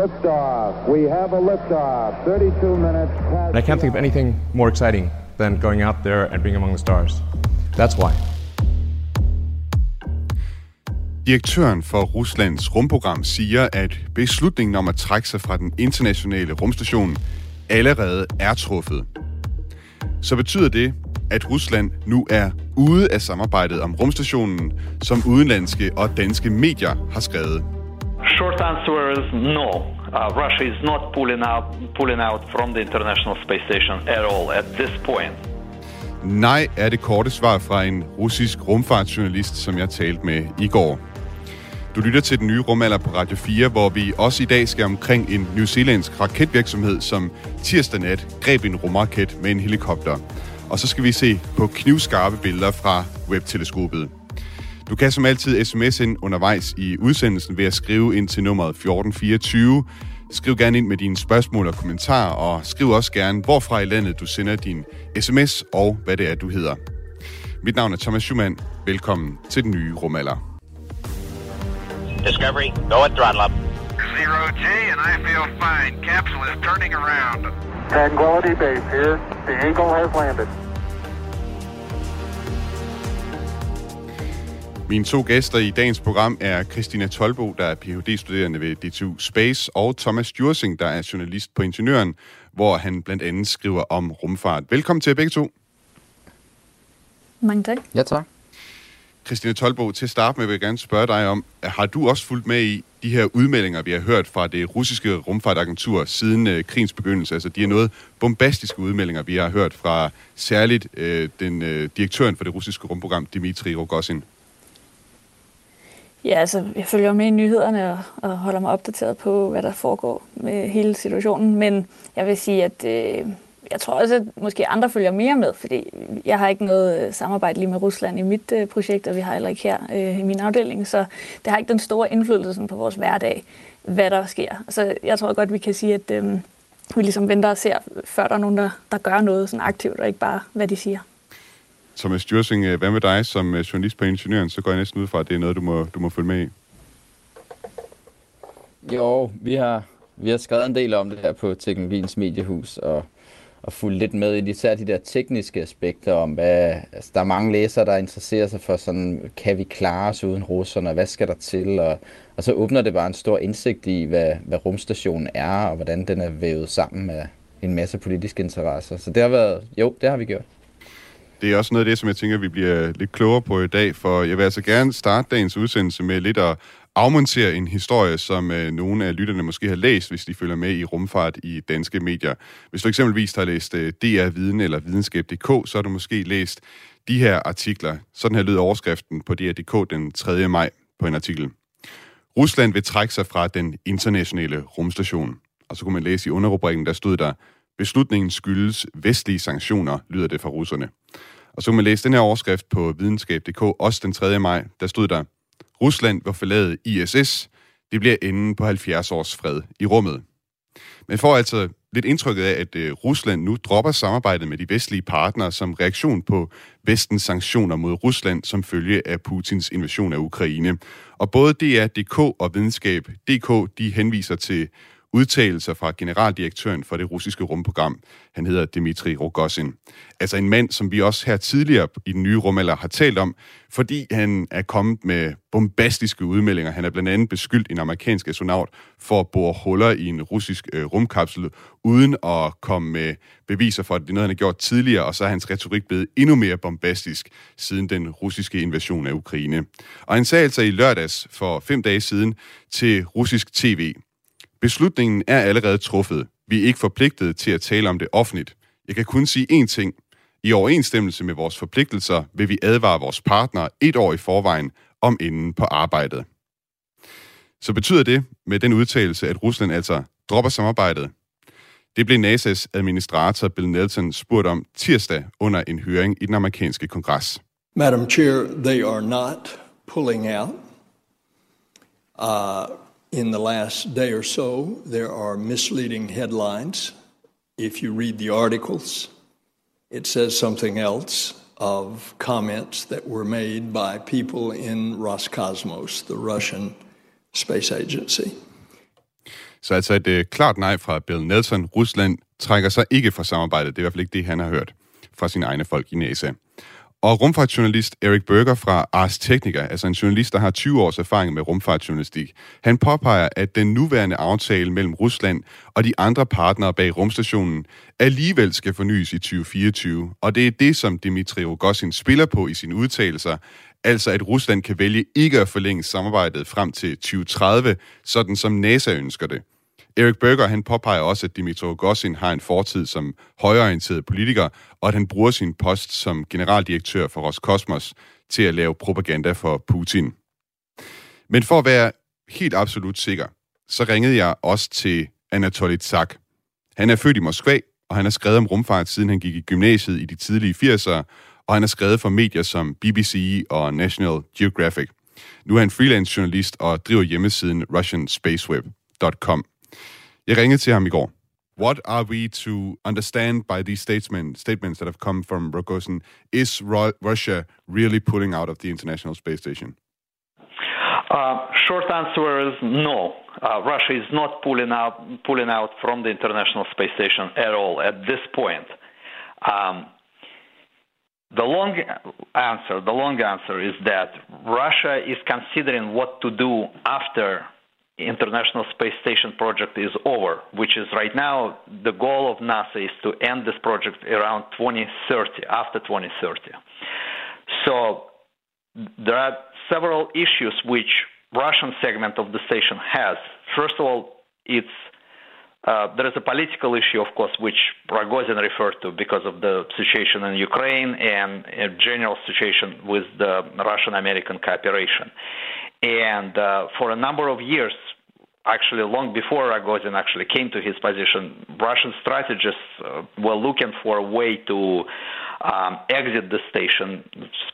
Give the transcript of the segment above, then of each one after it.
Liftoff. We have a liftoff. 32 minutes past. And I can't think of anything more exciting than going out there and being among the stars. That's why. Direktøren for Ruslands rumprogram siger, at beslutningen om at trække sig fra den internationale rumstation allerede er truffet. Så betyder det, at Rusland nu er ude af samarbejdet om rumstationen, som udenlandske og danske medier har skrevet. Short answer is no. Uh, Russia is not pulling out, pulling out from the International Space Station at all at this point. Nej er det korte svar fra en russisk rumfartsjournalist, som jeg talte med i går. Du lytter til den nye rumalder på Radio 4, hvor vi også i dag skal omkring en New Zealandsk raketvirksomhed, som tirsdag nat greb en rumraket med en helikopter. Og så skal vi se på knivskarpe billeder fra webteleskopet. Du kan som altid sms ind undervejs i udsendelsen ved at skrive ind til nummeret 1424. Skriv gerne ind med dine spørgsmål og kommentarer, og skriv også gerne, hvorfra i landet du sender din sms og hvad det er, du hedder. Mit navn er Thomas Schumann. Velkommen til den nye rumalder. Discovery, go at throttle up. Zero G, and I feel fine. Capsule is turning around. Tranquility Base here. The Eagle has landed. Mine to gæster i dagens program er Christina Tolbo, der er Ph.D.-studerende ved DTU Space, og Thomas Jursing, der er journalist på Ingeniøren, hvor han blandt andet skriver om rumfart. Velkommen til begge to. Mange tak. Ja, tak. Christina Tolbo, til at starte med vil jeg gerne spørge dig om, har du også fulgt med i de her udmeldinger, vi har hørt fra det russiske rumfartagentur siden øh, krigens begyndelse? Altså, de er noget bombastiske udmeldinger, vi har hørt fra særligt øh, den øh, direktøren for det russiske rumprogram, Dmitri Rogozin. Ja, altså, jeg følger med i nyhederne og, og holder mig opdateret på, hvad der foregår med hele situationen. Men jeg vil sige, at øh, jeg tror også, at måske andre følger mere med, fordi jeg har ikke noget øh, samarbejde lige med Rusland i mit øh, projekt, og vi har heller ikke her øh, i min afdeling, så det har ikke den store indflydelse sådan, på vores hverdag, hvad der sker. Så jeg tror godt, vi kan sige, at øh, vi ligesom venter og ser, før der er nogen, der, der gør noget sådan aktivt, og ikke bare, hvad de siger. Thomas Djursing, øh, hvad med dig som øh, journalist på Ingeniøren? Så går jeg næsten ud fra, at det er noget, du må, du må følge med i. Jo, vi har, vi har skrevet en del om det her på Teknologiens Mediehus, og, og fulgt lidt med i især de der tekniske aspekter om, hvad, altså, der er mange læsere, der interesserer sig for sådan, kan vi klare os uden russerne, hvad skal der til, og, og så åbner det bare en stor indsigt i, hvad, hvad rumstationen er, og hvordan den er vævet sammen med en masse politiske interesser. Så det har været, jo, det har vi gjort. Det er også noget af det, som jeg tænker, vi bliver lidt klogere på i dag, for jeg vil altså gerne starte dagens udsendelse med lidt at afmontere en historie, som øh, nogle af lytterne måske har læst, hvis de følger med i rumfart i danske medier. Hvis du eksempelvis har læst øh, DR Viden eller Videnskab.dk, så har du måske læst de her artikler. Sådan her lyder overskriften på DR.dk den 3. maj på en artikel. Rusland vil trække sig fra den internationale rumstation. Og så kunne man læse i underrubrikken, der stod der, beslutningen skyldes vestlige sanktioner, lyder det fra russerne. Og så kan man læse den her overskrift på videnskab.dk, også den 3. maj, der stod der, Rusland vil forlade ISS. Det bliver enden på 70 års fred i rummet. Men får altså lidt indtrykket af, at øh, Rusland nu dropper samarbejdet med de vestlige partnere som reaktion på vestens sanktioner mod Rusland som følge af Putins invasion af Ukraine. Og både DR.dk og Videnskab.dk de henviser til udtalelser fra generaldirektøren for det russiske rumprogram. Han hedder Dmitri Rogozin. Altså en mand, som vi også her tidligere i den nye rumalder har talt om, fordi han er kommet med bombastiske udmeldinger. Han er blandt andet beskyldt en amerikansk astronaut for at bore huller i en russisk øh, rumkapsel, uden at komme med beviser for, at det er noget, han har gjort tidligere, og så er hans retorik blevet endnu mere bombastisk siden den russiske invasion af Ukraine. Og han sagde altså i lørdags for fem dage siden til russisk tv, Beslutningen er allerede truffet. Vi er ikke forpligtet til at tale om det offentligt. Jeg kan kun sige én ting. I overensstemmelse med vores forpligtelser vil vi advare vores partnere et år i forvejen om inden på arbejdet. Så betyder det med den udtalelse, at Rusland altså dropper samarbejdet? Det blev NASA's administrator Bill Nelson spurgt om tirsdag under en høring i den amerikanske kongres. Madam Chair, they are not pulling out. Uh, in the last day or so, there are misleading headlines. If you read the articles, it says something else of comments that were made by people in Roscosmos, the Russian space agency. Så altså et øh, klart nej fra Bill Nelson. Rusland trækker sig ikke fra samarbejdet. Det er i hvert fald ikke det, han har hørt fra sine egne folk i NASA. Og rumfartsjournalist Erik Berger fra Ars Technica, altså en journalist, der har 20 års erfaring med rumfartsjournalistik, han påpeger, at den nuværende aftale mellem Rusland og de andre partnere bag rumstationen alligevel skal fornyes i 2024. Og det er det, som Dmitri Rogozin spiller på i sine udtalelser, altså at Rusland kan vælge ikke at forlænge samarbejdet frem til 2030, sådan som NASA ønsker det. Erik Berger han påpeger også, at Dimitro Gossin har en fortid som højorienteret politiker, og at han bruger sin post som generaldirektør for Roskosmos til at lave propaganda for Putin. Men for at være helt absolut sikker, så ringede jeg også til Anatoly Tsak. Han er født i Moskva, og han har skrevet om rumfart, siden han gik i gymnasiet i de tidlige 80'ere, og han har skrevet for medier som BBC og National Geographic. Nu er han freelance journalist og driver hjemmesiden russianspaceweb.com. Jeg ringede til ham i går. What are we to understand by these statements, statements that have come from Rogozin? Is Ru- Russia really pulling out of the International Space Station? Uh, short answer is no. Uh, Russia is not pulling out pulling out from the International Space Station at all at this point. Um, the long answer, the long answer is that Russia is considering what to do after International Space Station project is over, which is right now the goal of NASA is to end this project around 2030, after 2030. So there are several issues which Russian segment of the station has. First of all, it's uh, there is a political issue, of course, which Rogozin referred to because of the situation in Ukraine and a general situation with the Russian-American cooperation. And uh, for a number of years, actually long before Rogozin actually came to his position, Russian strategists uh, were looking for a way to um, exit the station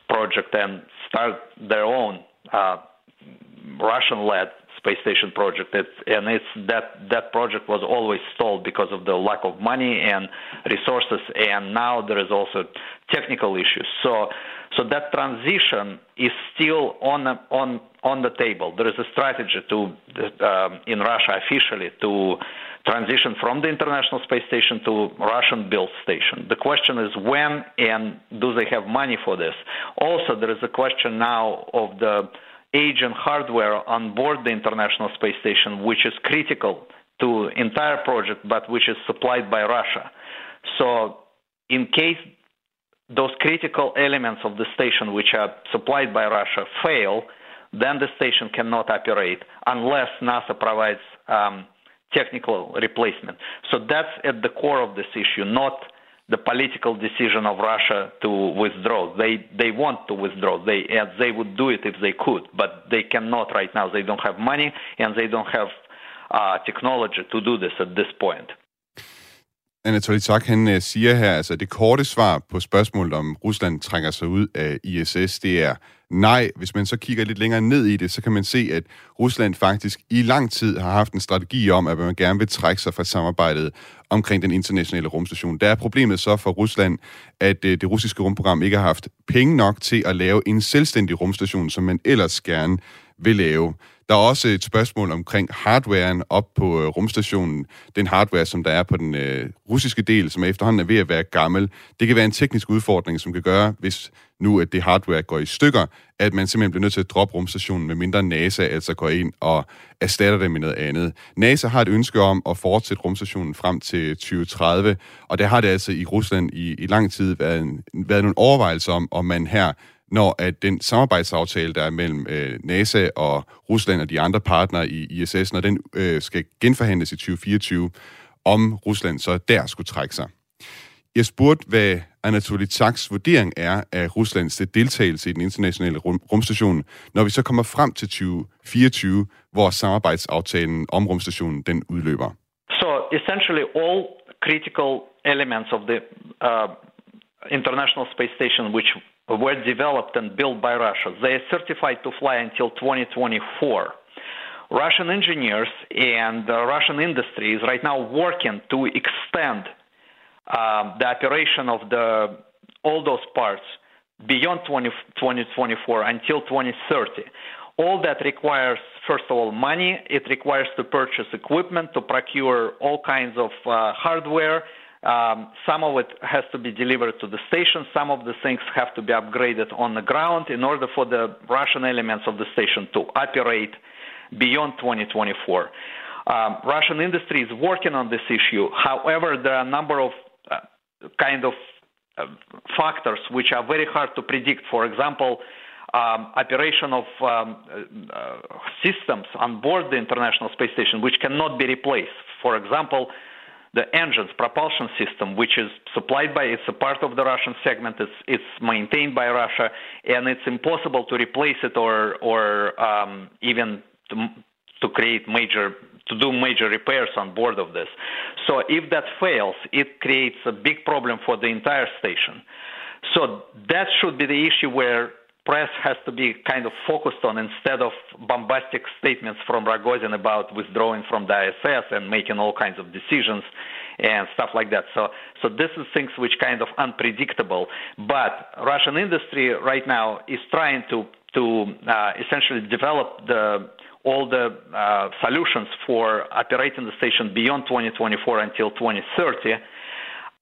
project and start their own uh, Russian-led space station project. It's, and it's that that project was always stalled because of the lack of money and resources, and now there is also technical issues. So, so that transition is still on on on the table. There is a strategy to um, in Russia officially to transition from the International Space Station to Russian-built station. The question is when and do they have money for this? Also, there is a question now of the agent hardware on board the International Space Station, which is critical to entire project, but which is supplied by Russia. So, in case those critical elements of the station, which are supplied by Russia, fail, then the station cannot operate unless NASA provides um, technical replacement. So that's at the core of this issue, not the political decision of Russia to withdraw. They they want to withdraw. They they would do it if they could, but they cannot right now. They don't have money and they don't have uh, technology to do this at this point. Anatoly Tak, han øh, siger her, altså det korte svar på spørgsmålet om Rusland trænger sig ud af ISS, det er nej. Hvis man så kigger lidt længere ned i det, så kan man se, at Rusland faktisk i lang tid har haft en strategi om, at man gerne vil trække sig fra samarbejdet omkring den internationale rumstation. Der er problemet så for Rusland, at øh, det russiske rumprogram ikke har haft penge nok til at lave en selvstændig rumstation, som man ellers gerne vil lave. Der er også et spørgsmål omkring hardwaren op på øh, rumstationen. Den hardware, som der er på den øh, russiske del, som efterhånden er ved at være gammel. Det kan være en teknisk udfordring, som kan gøre, hvis nu at det hardware går i stykker, at man simpelthen bliver nødt til at droppe rumstationen, med mindre NASA altså går ind og erstatter det med noget andet. NASA har et ønske om at fortsætte rumstationen frem til 2030, og der har det altså i Rusland i, i lang tid været, en, været nogle overvejelser om, om man her når at den samarbejdsaftale, der er mellem øh, NASA og Rusland og de andre partnere i ISS, når den øh, skal genforhandles i 2024, om Rusland så der skulle trække sig. Jeg spurgte, hvad Anatoly Tsaks vurdering er af Ruslands deltagelse i den internationale rum- rumstation, når vi så kommer frem til 2024, hvor samarbejdsaftalen om rumstationen den udløber. So essentially all critical elements of the uh, International Space Station, which were developed and built by Russia. They are certified to fly until 2024. Russian engineers and the Russian industry is right now working to extend um, the operation of the all those parts beyond 20, 2024 until 2030. all that requires, first of all, money. It requires to purchase equipment, to procure all kinds of uh, hardware. Um, some of it has to be delivered to the station. Some of the things have to be upgraded on the ground in order for the Russian elements of the station to operate beyond 2024. Um, Russian industry is working on this issue. However, there are a number of uh, kind of uh, factors which are very hard to predict. For example, um, operation of um, uh, systems on board the International Space Station which cannot be replaced. For example, the engines, propulsion system, which is supplied by, it's a part of the Russian segment, it's, it's maintained by Russia, and it's impossible to replace it or, or um, even to, to create major to do major repairs on board of this. So if that fails, it creates a big problem for the entire station. So that should be the issue where press has to be kind of focused on instead of bombastic statements from Rogozin about withdrawing from the ISS and making all kinds of decisions and stuff like that. So, so this is things which kind of unpredictable. But Russian industry right now is trying to to uh, essentially develop the all the uh, solutions for operating the station beyond 2024 until 2030.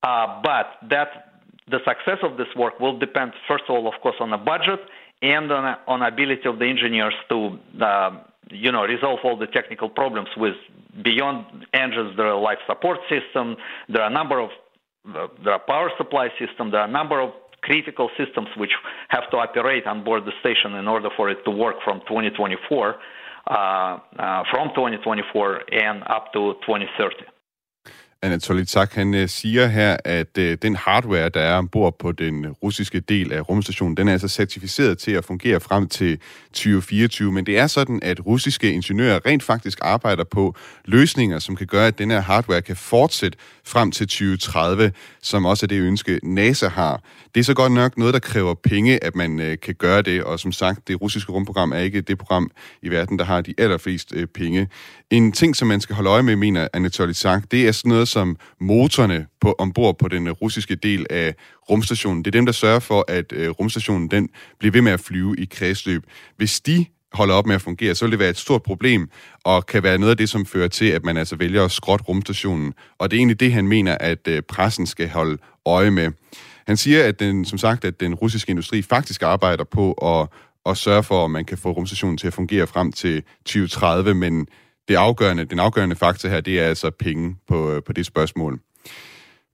Uh, but that the success of this work will depend, first of all, of course, on the budget and on on ability of the engineers to, uh, you know, resolve all the technical problems with beyond engines. There are life support system. There are a number of uh, there are power supply system. There are a number of critical systems which have to operate on board the station in order for it to work from 2024 uh, uh, from 2024 and up to 2030. Anatoly Tak, han øh, siger her, at øh, den hardware, der er ombord på den russiske del af rumstationen, den er altså certificeret til at fungere frem til 2024, men det er sådan, at russiske ingeniører rent faktisk arbejder på løsninger, som kan gøre, at den her hardware kan fortsætte frem til 2030, som også er det ønske, NASA har. Det er så godt nok noget, der kræver penge, at man øh, kan gøre det, og som sagt, det russiske rumprogram er ikke det program i verden, der har de allerflest penge. En ting, som man skal holde øje med, mener Anatoly Tak, det er sådan noget som motorerne på, ombord på den russiske del af rumstationen. Det er dem, der sørger for, at øh, rumstationen den bliver ved med at flyve i kredsløb. Hvis de holder op med at fungere, så vil det være et stort problem, og kan være noget af det, som fører til, at man altså vælger at skrotte rumstationen. Og det er egentlig det, han mener, at øh, pressen skal holde øje med. Han siger, at den, som sagt, at den russiske industri faktisk arbejder på at, at sørge for, at man kan få rumstationen til at fungere frem til 2030, men det afgørende, den afgørende faktor her, det er altså penge på, øh, på det spørgsmål.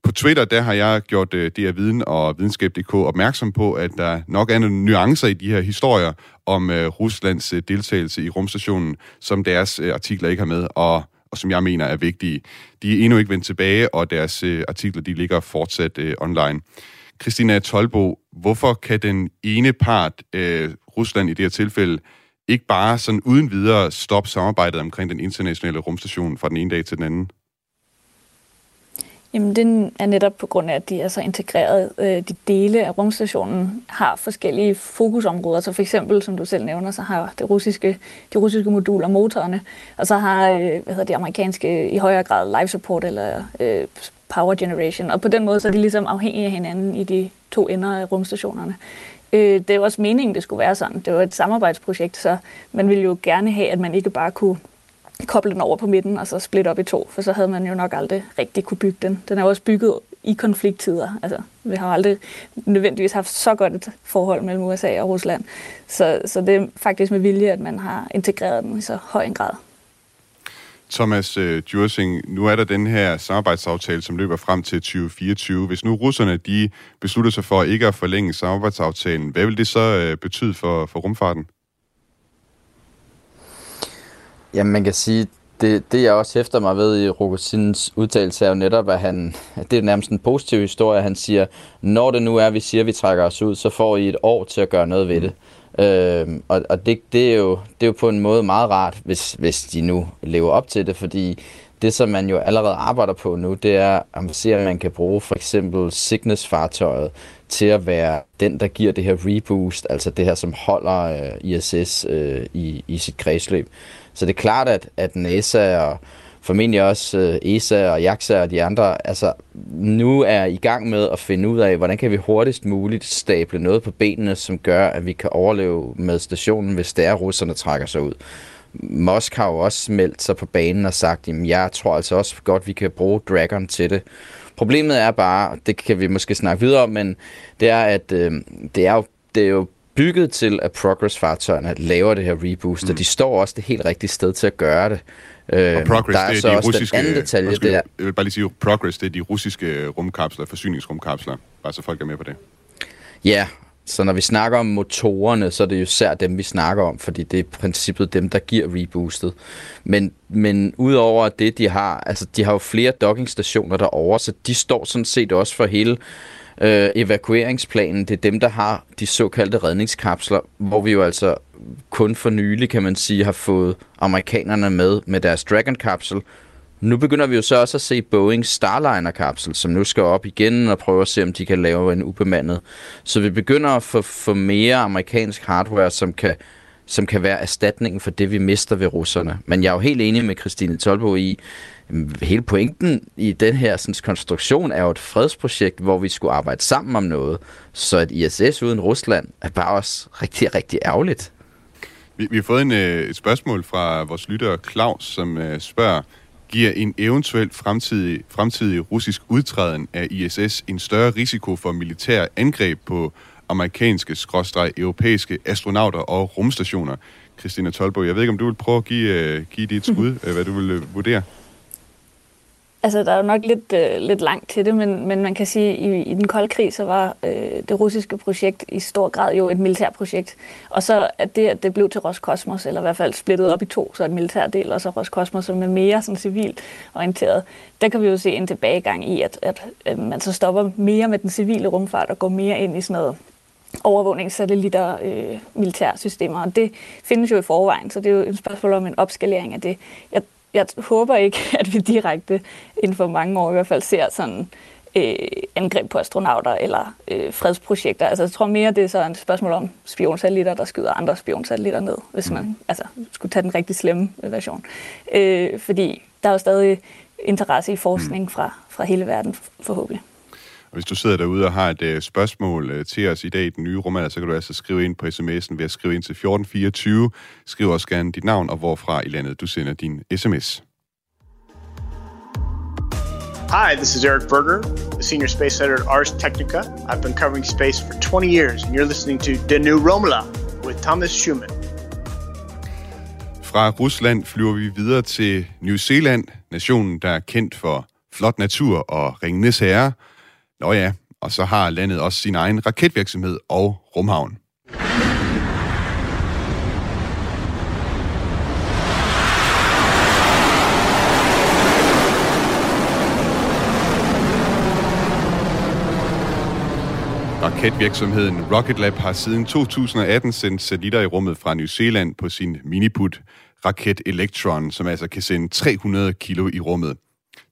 På Twitter, der har jeg gjort øh, det her viden og videnskab.dk opmærksom på, at der nok er nogle nuancer i de her historier om øh, Ruslands øh, deltagelse i rumstationen, som deres artikler ikke har med, og, og som jeg mener er vigtige. De er endnu ikke vendt tilbage, og deres artikler de ligger fortsat online. Christina Tolbo, hvorfor kan den ene part, Rusland i det her tilfælde, ikke bare sådan uden videre stoppe samarbejdet omkring den internationale rumstation fra den ene dag til den anden? Jamen, den er netop på grund af, at de er så integreret. Øh, de dele af rumstationen har forskellige fokusområder. Så for eksempel, som du selv nævner, så har det russiske, de russiske moduler motorerne, og så har øh, hvad hedder det amerikanske i højere grad life support eller øh, power generation. Og på den måde så er de ligesom afhængige af hinanden i de to ender af rumstationerne. Øh, det er jo også meningen, det skulle være sådan. Det var et samarbejdsprojekt, så man ville jo gerne have, at man ikke bare kunne koble den over på midten og så splitte op i to, for så havde man jo nok aldrig rigtig kunne bygge den. Den er jo også bygget i konflikttider. Altså, vi har aldrig nødvendigvis haft så godt et forhold mellem USA og Rusland. Så, så det er faktisk med vilje, at man har integreret den i så høj en grad. Thomas øh, Djursing, nu er der den her samarbejdsaftale, som løber frem til 2024. Hvis nu russerne de beslutter sig for ikke at forlænge samarbejdsaftalen, hvad vil det så øh, betyde for, for rumfarten? Jamen, man kan sige, det, det jeg også hæfter mig ved i Rogosins udtalelse er jo netop, at han, det er nærmest en positiv historie. Han siger, når det nu er, at vi siger, at vi trækker os ud, så får I et år til at gøre noget ved det. Øh, og og det, det, er jo, det er jo på en måde meget rart, hvis, hvis de nu lever op til det, fordi det, som man jo allerede arbejder på nu, det er, at man ser, at man kan bruge for eksempel Cygnus-fartøjet til at være den, der giver det her reboost, altså det her, som holder øh, ISS øh, i, i sit kredsløb. Så det er klart, at, at NASA og formentlig også øh, ESA og JAXA og de andre, altså nu er i gang med at finde ud af, hvordan kan vi hurtigst muligt stable noget på benene, som gør, at vi kan overleve med stationen, hvis der russerne trækker sig ud. Mosk har jo også meldt sig på banen og sagt, at jeg tror altså også godt, vi kan bruge Dragon til det. Problemet er bare, det kan vi måske snakke videre om, men det er, at øh, det, er jo, det er jo bygget til, at Progress-fartøjerne laver det her reboost, mm. og de står også det helt rigtige sted til at gøre det. Øh, og Progress, der er, det er så de også russiske, den anden detalje, undskyld, det er, jeg vil bare lige sige, Progress, det er de russiske rumkapsler, forsyningsrumkapsler, bare så folk er med på det. Ja, så når vi snakker om motorerne, så er det jo især dem, vi snakker om, fordi det er i princippet dem, der giver reboostet. Men, men udover det, de har, altså de har jo flere dockingstationer derovre, så de står sådan set også for hele øh, evakueringsplanen. Det er dem, der har de såkaldte redningskapsler, hvor vi jo altså kun for nylig, kan man sige, har fået amerikanerne med med deres Dragon-kapsel, nu begynder vi jo så også at se Boeing Starliner-kapsel, som nu skal op igen og prøve at se, om de kan lave en ubemandet. Så vi begynder at få, få mere amerikansk hardware, som kan, som kan være erstatningen for det, vi mister ved russerne. Men jeg er jo helt enig med Christine Tolbo i, hele pointen i den her sådan, konstruktion er jo et fredsprojekt, hvor vi skulle arbejde sammen om noget. Så et ISS uden Rusland er bare også rigtig, rigtig ærgerligt. Vi, vi har fået en, øh, et spørgsmål fra vores lytter Claus, som øh, spørger, giver en eventuel fremtidig, fremtidig russisk udtræden af ISS en større risiko for militær angreb på amerikanske, skråstreg, europæiske astronauter og rumstationer. Christina Tolbo, jeg ved ikke, om du vil prøve at give, uh, give dit skud, uh, hvad du vil uh, vurdere? Altså, der er jo nok lidt, øh, lidt langt til det, men, men man kan sige, at i, i den kolde krig, så var øh, det russiske projekt i stor grad jo et militærprojekt. Og så at det, at det blev til Roskosmos, eller i hvert fald splittet op i to, så et militærdel og så Roskosmos, som er mere sådan civilt orienteret, der kan vi jo se en tilbagegang i, at, at, at man så stopper mere med den civile rumfart og går mere ind i sådan noget overvågningssatellitter, øh, militærsystemer, og det findes jo i forvejen, så det er jo et spørgsmål om en opskalering af det. Jeg jeg håber ikke, at vi direkte inden for mange år i hvert fald ser sådan øh, angreb på astronauter eller øh, fredsprojekter. Altså, jeg tror mere, det er så et spørgsmål om spionsatellitter, der skyder andre spionsatellitter ned, hvis man mm. altså, skulle tage den rigtig slemme version. Øh, fordi der er jo stadig interesse i forskning mm. fra, fra hele verden, forhåbentlig. Og hvis du sidder derude og har et uh, spørgsmål uh, til os i dag i den nye rumalder, så kan du altså skrive ind på sms'en ved at skrive ind til 1424. Skriv også gerne dit navn og hvorfra i landet du sender din sms. Hi, this is Eric Berger, the senior space editor at Ars Technica. I've been covering space for 20 years, and you're listening to The New Romola with Thomas Schumann. Fra Rusland flyver vi videre til New Zealand, nationen, der er kendt for flot natur og ringenes herre, Nå ja, og så har landet også sin egen raketvirksomhed og rumhavn. Raketvirksomheden Rocket Lab har siden 2018 sendt satellitter i rummet fra New Zealand på sin miniput raket Electron, som altså kan sende 300 kilo i rummet.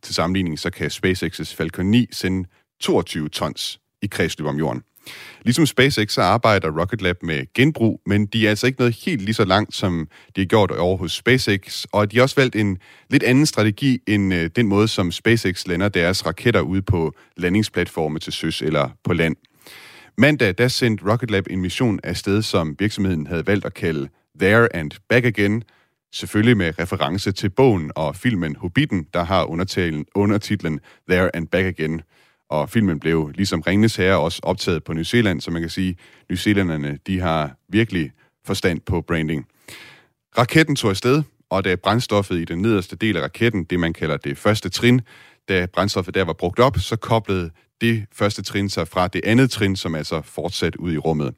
Til sammenligning så kan SpaceX's Falcon 9 sende 22 tons i kredsløb om jorden. Ligesom SpaceX så arbejder Rocket Lab med genbrug, men de er altså ikke noget helt lige så langt, som de har gjort over hos SpaceX, og de har også valgt en lidt anden strategi end øh, den måde, som SpaceX lander deres raketter ud på landingsplatforme til søs eller på land. Mandag der sendte Rocket Lab en mission af sted, som virksomheden havde valgt at kalde There and Back Again, selvfølgelig med reference til bogen og filmen Hobbiten, der har undertitlen There and Back Again – og filmen blev ligesom Ringnes Herre også optaget på New Zealand, så man kan sige, New Zealanderne, de har virkelig forstand på branding. Raketten tog afsted, og da brændstoffet i den nederste del af raketten, det man kalder det første trin, da brændstoffet der var brugt op, så koblede det første trin sig fra det andet trin, som altså fortsat ud i rummet.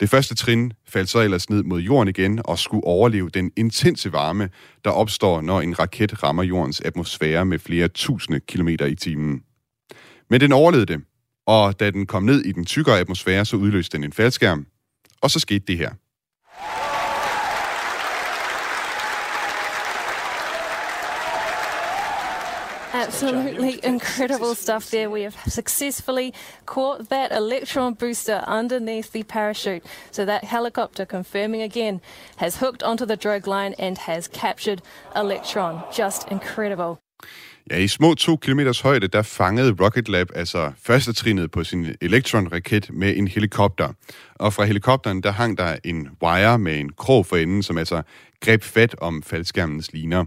Det første trin faldt så ellers ned mod jorden igen og skulle overleve den intense varme, der opstår, når en raket rammer jordens atmosfære med flere tusinde kilometer i timen. Men den overlevede det, og da den kom ned i den tykkere atmosfære, så udløste den en faldskærm, og så skete det her. Absolutely incredible stuff there. We have successfully caught that electron booster underneath the parachute. So that helicopter confirming again has hooked onto the drug line and has captured electron. Just incredible. Ja, i små to kilometers højde, der fangede Rocket Lab altså første trinet på sin Electron-raket med en helikopter. Og fra helikopteren, der hang der en wire med en krog for enden, som altså greb fat om faldskærmens liner.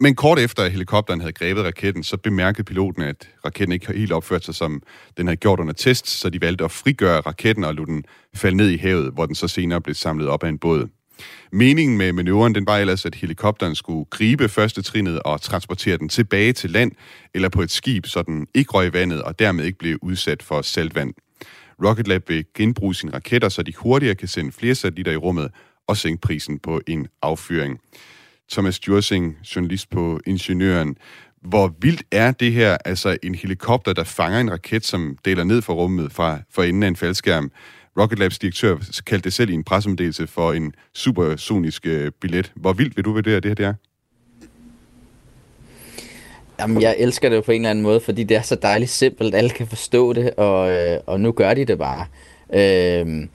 Men kort efter, at helikopteren havde grebet raketten, så bemærkede piloten, at raketten ikke helt opført sig, som den havde gjort under test, så de valgte at frigøre raketten og lade den falde ned i havet, hvor den så senere blev samlet op af en båd. Meningen med manøvren, den var ellers, at helikopteren skulle gribe første trinet og transportere den tilbage til land eller på et skib, så den ikke røg i vandet og dermed ikke blev udsat for saltvand. Rocket Lab vil genbruge sine raketter, så de hurtigere kan sende flere satellitter i rummet og sænke prisen på en affyring. Thomas Jursing, journalist på Ingeniøren. Hvor vildt er det her, altså en helikopter, der fanger en raket, som deler ned fra rummet fra, for enden af en faldskærm. Rocket Labs direktør kaldte det selv i en pressemeddelelse for en supersonisk øh, billet. Hvor vildt vil du vurdere det her, det er? Jamen, jeg elsker det jo på en eller anden måde, fordi det er så dejligt simpelt. Alle kan forstå det, og, øh, og nu gør de det bare. Øh,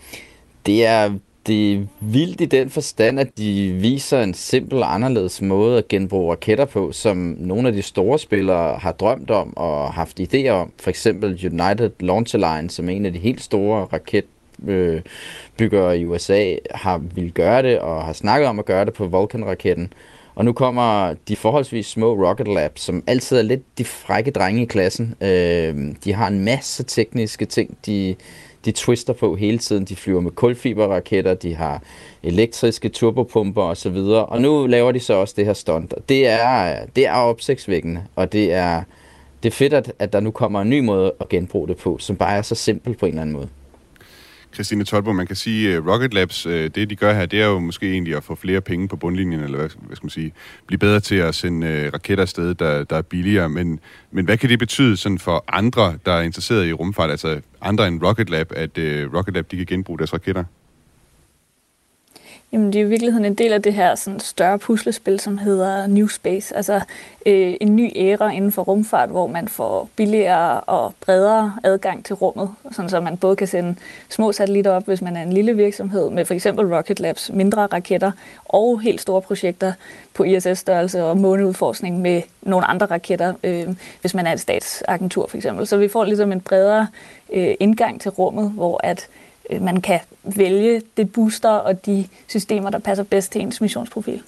det er det er vildt i den forstand, at de viser en simpel og anderledes måde at genbruge raketter på, som nogle af de store spillere har drømt om og haft idéer om. For eksempel United Launch Alliance, som er en af de helt store raket bygger i USA, har vil gøre det og har snakket om at gøre det på Vulcan-raketten. Og nu kommer de forholdsvis små Rocket Labs, som altid er lidt de frække drenge i klassen. Øh, de har en masse tekniske ting, de de twister på hele tiden. De flyver med kulfiberraketter, de har elektriske turbopumper osv. Og, og nu laver de så også det her stunt. Det er, det er opsigtsvækkende, og det er, det er fedt, at, at der nu kommer en ny måde at genbruge det på, som bare er så simpel på en eller anden måde. Christine Tolbo, man kan sige, at Rocket Labs, øh, det de gør her, det er jo måske egentlig at få flere penge på bundlinjen, eller hvad, hvad skal man sige, blive bedre til at sende øh, raketter afsted, der, der er billigere. Men, men hvad kan det betyde sådan for andre, der er interesseret i rumfart, altså andre end Rocket Lab, at uh, Rocket Lab de kan genbruge deres raketter? Jamen, det er i virkeligheden en del af det her sådan, større puslespil, som hedder New Space. Altså øh, en ny æra inden for rumfart, hvor man får billigere og bredere adgang til rummet, sådan så man både kan sende små satellitter op, hvis man er en lille virksomhed, med for eksempel Rocket Labs mindre raketter, og helt store projekter på ISS-størrelse og måneudforskning med nogle andre raketter, øh, hvis man er et statsagentur for eksempel. Så vi får ligesom en bredere øh, indgang til rummet, hvor at man kan vælge det booster og de systemer, der passer bedst til ens missionsprofil.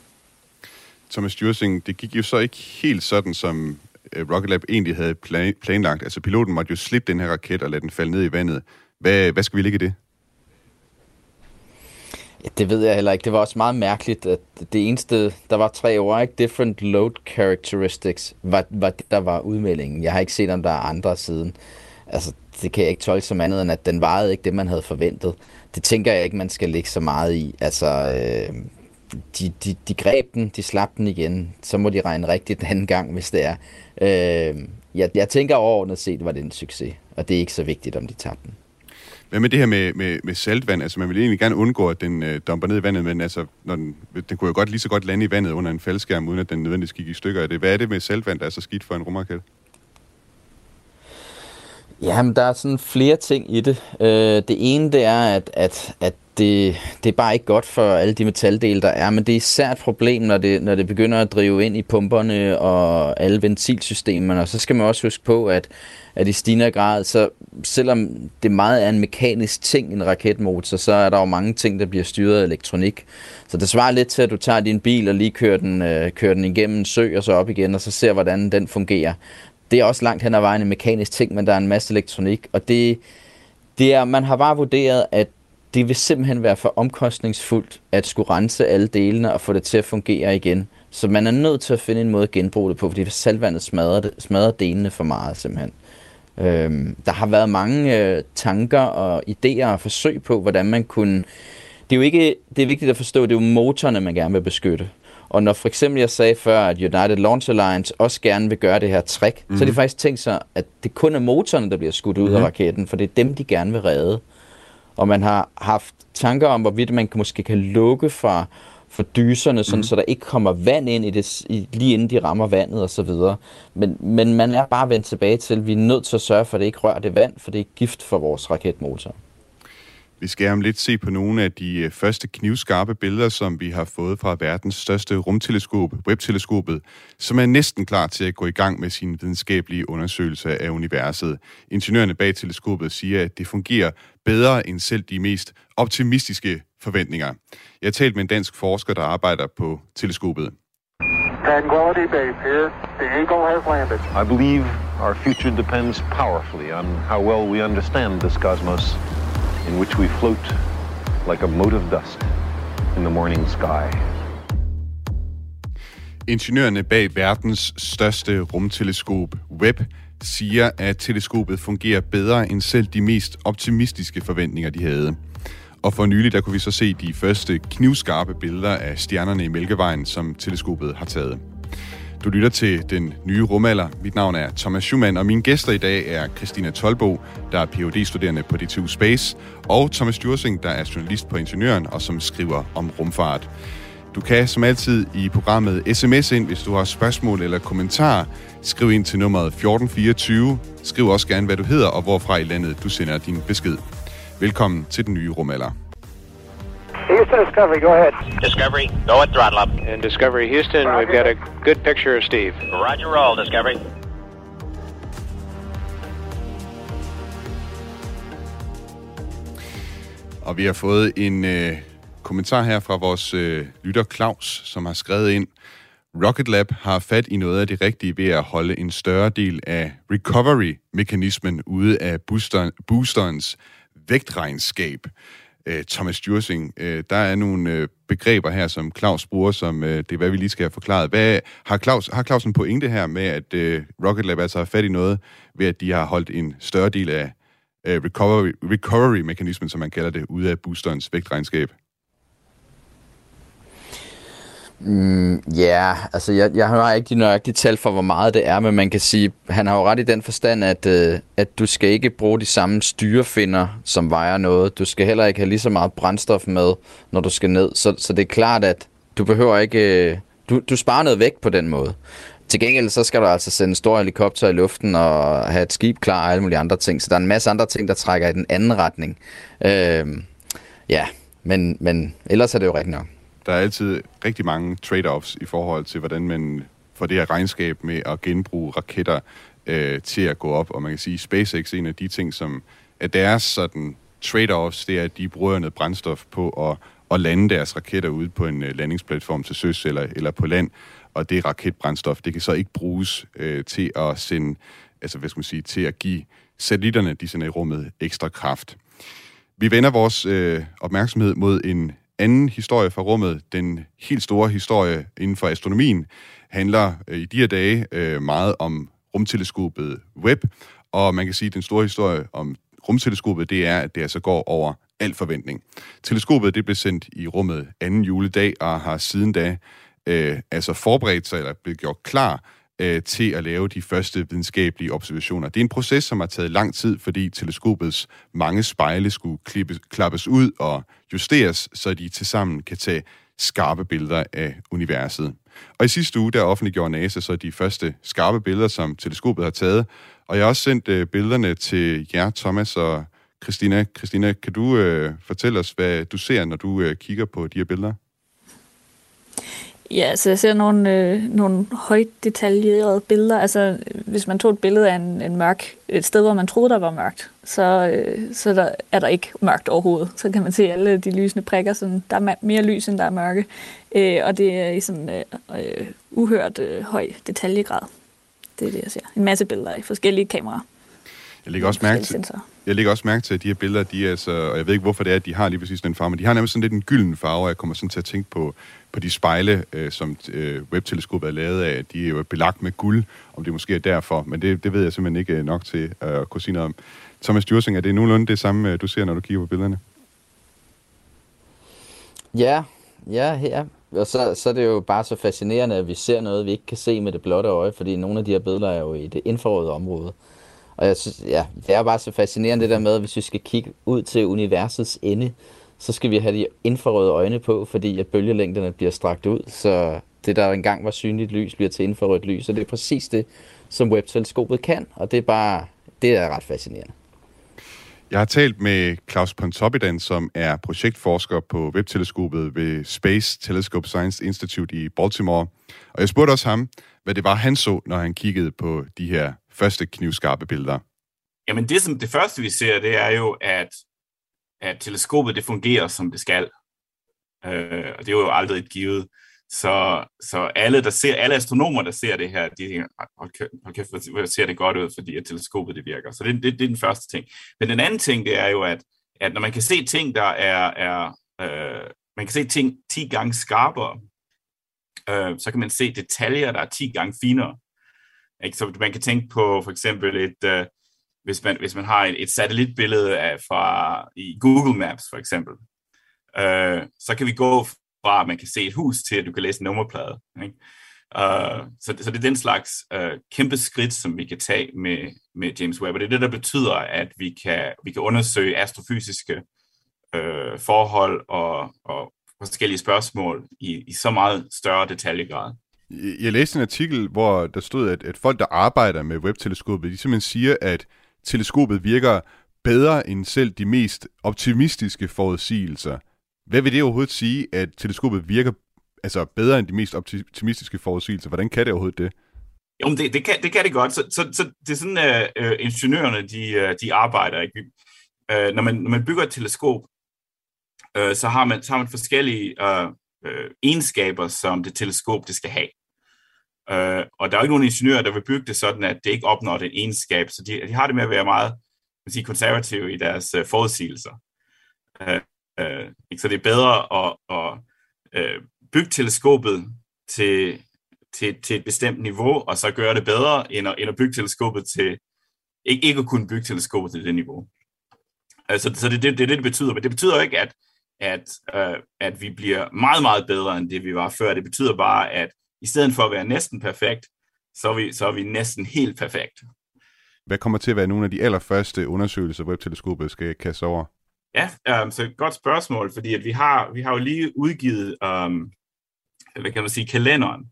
Thomas Djursing, det gik jo så ikke helt sådan, som øh, Rocket Lab egentlig havde planlagt. Altså piloten måtte jo slippe den her raket og lade den falde ned i vandet. Hvad, hvad skal vi ligge i det? Ja, det ved jeg heller ikke. Det var også meget mærkeligt, at det eneste, der var tre ord, ikke? Different load characteristics, var, var det, der var udmeldingen. Jeg har ikke set, om der er andre siden. Altså, det kan jeg ikke tolke som andet, end at den varede ikke det, man havde forventet. Det tænker jeg ikke, man skal lægge så meget i. Altså, øh, de, de, de greb den, de slap den igen. Så må de regne rigtigt den anden gang, hvis det er. Øh, jeg, jeg tænker overordnet set, var det en succes. Og det er ikke så vigtigt, om de tabte den. Hvad med det her med, med, med saltvand? Altså, man vil egentlig gerne undgå, at den øh, dumper ned i vandet, men altså, når den, den kunne jo godt lige så godt lande i vandet under en faldskærm, uden at den nødvendigvis gik i stykker af det. Hvad er det med saltvand, der er så skidt for en rumraket? Jamen, der er sådan flere ting i det. Øh, det ene, det er, at, at, at det, det er bare ikke godt for alle de metaldele, der er, men det er især et problem, når det, når det begynder at drive ind i pumperne og alle ventilsystemerne. Og så skal man også huske på, at, at i stigende grad, så selvom det meget er en mekanisk ting, en raketmotor, så er der jo mange ting, der bliver styret af elektronik. Så det svarer lidt til, at du tager din bil og lige kører den, øh, kører den igennem en sø og så op igen, og så ser, hvordan den fungerer det er også langt hen ad vejen en mekanisk ting, men der er en masse elektronik, og det, det er, man har bare vurderet, at det vil simpelthen være for omkostningsfuldt at skulle rense alle delene og få det til at fungere igen. Så man er nødt til at finde en måde at genbruge det på, fordi saltvandet smadrer, det, smadrer delene for meget simpelthen. Øhm, der har været mange øh, tanker og idéer og forsøg på, hvordan man kunne... Det er jo ikke, det er vigtigt at forstå, det er jo motorerne, man gerne vil beskytte. Og når for eksempel jeg sagde før, at United Launch Alliance også gerne vil gøre det her trick, mm. så er de mhm. faktisk tænkt sig, at det kun er motorerne, der bliver skudt ud mm. af mhm. raketten, for det er dem, de gerne vil redde. Og man har haft tanker om, hvorvidt man måske kan lukke fra for dyserne, sådan, mm. så der ikke kommer vand ind i det, i, lige inden de rammer vandet og så videre. Men, men man er bare vendt tilbage til, at vi er nødt til at sørge for, at det ikke rører det vand, for det er gift for vores raketmotor. Vi skal om lidt se på nogle af de øh, første knivskarpe billeder, som vi har fået fra verdens største rumteleskop, webteleskopet, som er næsten klar til at gå i gang med sin videnskabelige undersøgelse af universet. Ingeniørerne bag teleskopet siger, at det fungerer bedre end selv de mest optimistiske forventninger. Jeg har talt med en dansk forsker, der arbejder på teleskopet. Tranquility Base here. The Eagle has landed. I believe our future depends powerfully on how well we understand this cosmos in which we float like a mote of dust in the morning sky. Ingeniørerne bag verdens største rumteleskop, Webb, siger, at teleskopet fungerer bedre end selv de mest optimistiske forventninger, de havde. Og for nylig, der kunne vi så se de første knivskarpe billeder af stjernerne i Mælkevejen, som teleskopet har taget. Du lytter til Den Nye Rumalder. Mit navn er Thomas Schumann, og mine gæster i dag er Christina Tolbo, der er phd studerende på DTU Space, og Thomas Djursing, der er journalist på Ingeniøren og som skriver om rumfart. Du kan som altid i programmet sms ind, hvis du har spørgsmål eller kommentarer. Skriv ind til nummeret 1424. Skriv også gerne, hvad du hedder og hvorfra i landet du sender din besked. Velkommen til Den Nye Rumalder. Houston Discovery, go ahead. Discovery, go at throttle up. And Discovery Houston, we've got a good picture of Steve. Roger roll, Discovery. Og vi har fået en øh, kommentar her fra vores øh, lytter Claus, som har skrevet ind, Rocket Lab har fat i noget af det rigtige ved at holde en større del af recovery-mekanismen ude af booster, boosterens vægtregnskab. Øh, Thomas Djursing. øh, der er nogle øh, begreber her, som Claus bruger, som øh, det er, hvad vi lige skal have forklaret. Hvad, har, Claus, har Claus en pointe her med, at øh, Rocket Lab altså har fat i noget, ved at de har holdt en større del af øh, recovery, recovery-mekanismen, som man kalder det, ude af boosterens vægtregnskab? Mm, ja, yeah, altså jeg, jeg har ikke de nøjagtige tal for, hvor meget det er, men man kan sige, han har jo ret i den forstand, at, øh, at du skal ikke bruge de samme styrefinder, som vejer noget. Du skal heller ikke have lige så meget brændstof med, når du skal ned. Så, så det er klart, at du behøver ikke... Øh, du, du sparer noget væk på den måde. Til gengæld så skal du altså sende en stor helikopter i luften og have et skib klar og alle mulige andre ting. Så der er en masse andre ting, der trækker i den anden retning. Øh, ja, men, men ellers er det jo rigtigt nok der er altid rigtig mange trade-offs i forhold til, hvordan man får det her regnskab med at genbruge raketter øh, til at gå op. Og man kan sige, SpaceX er en af de ting, som er deres sådan trade-offs, det er, at de bruger noget brændstof på at, at lande deres raketter ude på en øh, landingsplatform til søs eller, eller på land. Og det raketbrændstof, det kan så ikke bruges øh, til at sende, altså hvad skal man sige, til at give satellitterne, de sender i rummet, ekstra kraft. Vi vender vores øh, opmærksomhed mod en anden historie fra rummet, den helt store historie inden for astronomien, handler øh, i de her dage øh, meget om rumteleskopet Webb, og man kan sige, at den store historie om rumteleskopet, det er, at det altså går over al forventning. Teleskopet det blev sendt i rummet anden juledag, og har siden da øh, altså forberedt sig, eller blevet gjort klar øh, til at lave de første videnskabelige observationer. Det er en proces, som har taget lang tid, fordi teleskopets mange spejle skulle klippes, klappes ud og justeres, så de tilsammen kan tage skarpe billeder af universet. Og i sidste uge, der offentliggjorde NASA så de første skarpe billeder, som teleskopet har taget. Og jeg har også sendt øh, billederne til jer, Thomas og Christina. Christina, kan du øh, fortælle os, hvad du ser, når du øh, kigger på de her billeder? Ja, så jeg ser nogle, øh, nogle højt detaljerede billeder. Altså, hvis man tog et billede af en, en mørk, et sted, hvor man troede, der var mørkt, så, øh, så der, er der ikke mørkt overhovedet. Så kan man se alle de lysende prikker, sådan, der er mere lys, end der er mørke. Øh, og det er i sådan øh, øh, uhørt øh, høj detaljegrad. Det er det, jeg ser. En masse billeder i forskellige kameraer. Jeg lægger også mærke til, jeg lægger også mærke til, at de her billeder, de er altså, og jeg ved ikke, hvorfor det er, at de har lige præcis den farve, men de har nærmest sådan lidt en gylden farve, og jeg kommer sådan til at tænke på, på de spejle, øh, som øh, webteleskopet er lavet af. De er jo belagt med guld, om det måske er derfor, men det, det ved jeg simpelthen ikke øh, nok til øh, at kunne sige noget om. Thomas Djursing, er det nogenlunde det samme, øh, du ser, når du kigger på billederne? Ja, ja, her. Og så, så er det jo bare så fascinerende, at vi ser noget, vi ikke kan se med det blotte øje, fordi nogle af de her billeder er jo i det infrarøde område. Og jeg synes, ja, det er bare så fascinerende det der med, at hvis vi skal kigge ud til universets ende, så skal vi have de infrarøde øjne på, fordi at bølgelængderne bliver strakt ud, så det, der engang var synligt lys, bliver til infrarødt lys, og det er præcis det, som webteleskopet kan, og det er bare, det er ret fascinerende. Jeg har talt med Claus Pontoppidan, som er projektforsker på webteleskopet ved Space Telescope Science Institute i Baltimore. Og jeg spurgte også ham, hvad det var, han så, når han kiggede på de her første knivskarpe billeder. Jamen det, som det første, vi ser, det er jo, at, at teleskopet det fungerer, som det skal. Øh, og det er jo aldrig et givet. Så, så alle, der ser, alle astronomer, der ser det her, de tænker, hold kæft, hvor ser det godt ud, fordi at teleskopet det virker. Så det, det, det er den første ting. Men den anden ting, det er jo, at, at når man kan se ting, der er, er øh, man kan se ting 10 gange skarpere, øh, så kan man se detaljer, der er 10 gange finere. Ikke? Så man kan tænke på for eksempel et, øh, hvis, man, hvis man har et, et satellitbillede af, fra i Google Maps for eksempel, øh, så kan vi gå fra, at man kan se et hus, til at du kan læse en nummerplade. Ikke? Uh, så, så det er den slags uh, kæmpe skridt, som vi kan tage med, med James Webb. Og det er det, der betyder, at vi kan, vi kan undersøge astrofysiske uh, forhold og, og forskellige spørgsmål i, i så meget større detaljegrad. Jeg læste en artikel, hvor der stod, at, at folk, der arbejder med webteleskopet, de simpelthen siger, at teleskopet virker bedre end selv de mest optimistiske forudsigelser. Hvad vil det overhovedet sige, at teleskopet virker altså bedre end de mest optimistiske forudsigelser? Hvordan kan det overhovedet det? Jo, det, det, kan, det kan det godt. Så, så, så det er sådan, uh, ingeniørerne de, øh, de arbejder. Ikke? Uh, når, man, når man bygger et teleskop, uh, så, har man, så har man forskellige uh, uh, egenskaber, som det teleskop det skal have. Øh, og der er jo ikke nogen ingeniører, der vil bygge det sådan, at det ikke opnår den egenskab. Så de, de har det med at være meget man sige, konservative i deres øh, forudsigelser. Øh, Øh, så det er bedre at, at øh, bygge teleskopet til, til, til et bestemt niveau, og så gøre det bedre, end at, end at bygge teleskopet til, ikke, ikke at kunne bygge teleskopet til det niveau. Altså, så det, det, det er det, det betyder. Men det betyder ikke, at, at, øh, at vi bliver meget, meget bedre, end det vi var før. Det betyder bare, at i stedet for at være næsten perfekt, så er vi, så er vi næsten helt perfekt. Hvad kommer til at være nogle af de allerførste undersøgelser, webteleskopet skal kaste over? Ja, um, så et godt spørgsmål, fordi at vi har vi har jo lige udgivet, um, hvad kan man sige, kalenderen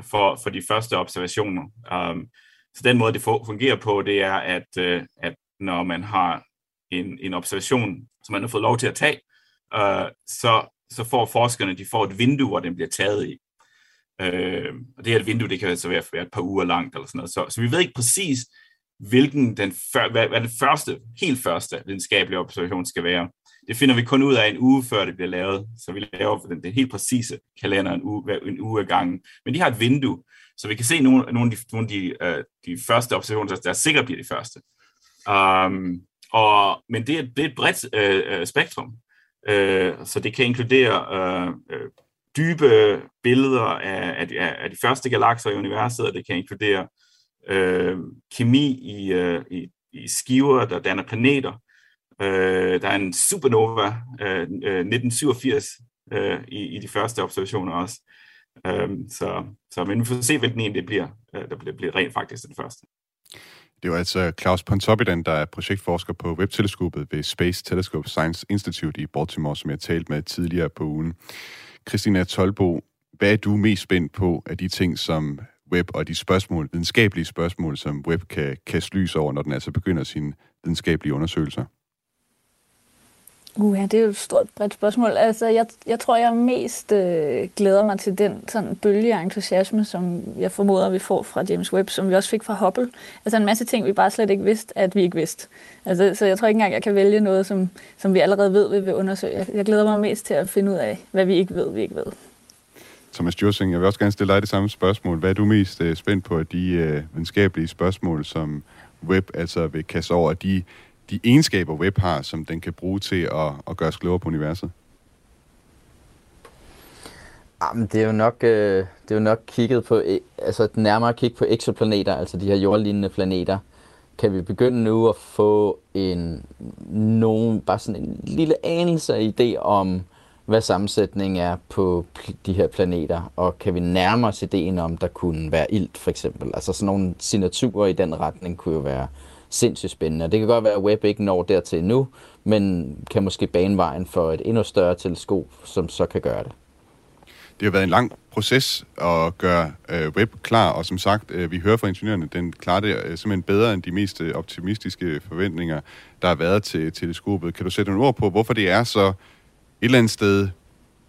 for, for de første observationer. Um, så den måde, det fungerer på, det er, at, uh, at når man har en, en observation, som man har fået lov til at tage, uh, så, så får forskerne de får et vindue, hvor den bliver taget i. Øh, og det her vindue, det kan altså være, være et par uger langt, eller sådan noget. Så, så vi ved ikke præcis, hvilken den, før, hvad, hvad den første, helt første videnskabelige observation skal være. Det finder vi kun ud af en uge før det bliver lavet, så vi laver den, den helt præcise kalender en uge, en uge af gangen. Men de har et vindue, så vi kan se nogle, nogle af de, nogle af de, uh, de første observationer, der sikkert bliver de første. Um, og, men det er, det er et bredt uh, spektrum, uh, så det kan inkludere uh, uh, dybe billeder af, af, af de første galakser i universet, og det kan inkludere øh, kemi i, øh, i, i skiver, der danner planeter. Øh, der er en supernova øh, øh 1987 øh, i, i de første observationer også. Øh, så, så men vi får se, hvilken en det bliver, øh, der bliver, bliver rent faktisk den første. Det var altså Claus Pontoppidan, der er projektforsker på webteleskopet ved Space Telescope Science Institute i Baltimore, som jeg talte med tidligere på ugen. Christina Tolbo, hvad er du mest spændt på af de ting, som web og de spørgsmål, videnskabelige spørgsmål, som web kan kaste lys over, når den altså begynder sine videnskabelige undersøgelser? Uh, ja, det er jo et stort bredt spørgsmål. Altså, jeg, jeg tror, jeg mest øh, glæder mig til den sådan bølge af entusiasme, som jeg formoder, vi får fra James Webb, som vi også fik fra Hubble. Altså en masse ting, vi bare slet ikke vidste, at vi ikke vidste. Altså, så jeg tror ikke engang, jeg kan vælge noget, som, som vi allerede ved, vi vil undersøge. Jeg, jeg glæder mig mest til at finde ud af, hvad vi ikke ved, vi ikke ved. Thomas Jursing, jeg vil også gerne stille dig det samme spørgsmål. Hvad er du mest øh, spændt på af de øh, videnskabelige spørgsmål, som Webb altså vil kaste over de, de egenskaber, web har, som den kan bruge til at, at gøre os klogere på universet? Jamen, det er jo nok, øh, det er jo nok kigget på, e, altså et nærmere kig på eksoplaneter, altså de her jordlignende planeter. Kan vi begynde nu at få en, nogen, bare sådan en lille anelse idé om, hvad sammensætningen er på de her planeter, og kan vi nærme os ideen om, der kunne være ilt for eksempel. Altså sådan nogle signaturer i den retning kunne jo være sindssygt spændende. Og det kan godt være, at Webb ikke når dertil nu, men kan måske bane vejen for et endnu større teleskop, som så kan gøre det. Det har været en lang proces at gøre øh, web klar, og som sagt, øh, vi hører fra ingeniørerne, den klarer det øh, simpelthen bedre end de mest øh, optimistiske forventninger, der har været til teleskopet. Kan du sætte nogle ord på, hvorfor det er så et eller andet sted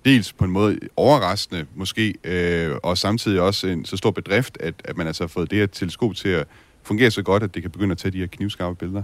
dels på en måde overraskende måske, øh, og samtidig også en så stor bedrift, at, at man altså har fået det her teleskop til at fungerer så godt, at det kan begynde at tage de her knivskarpe billeder?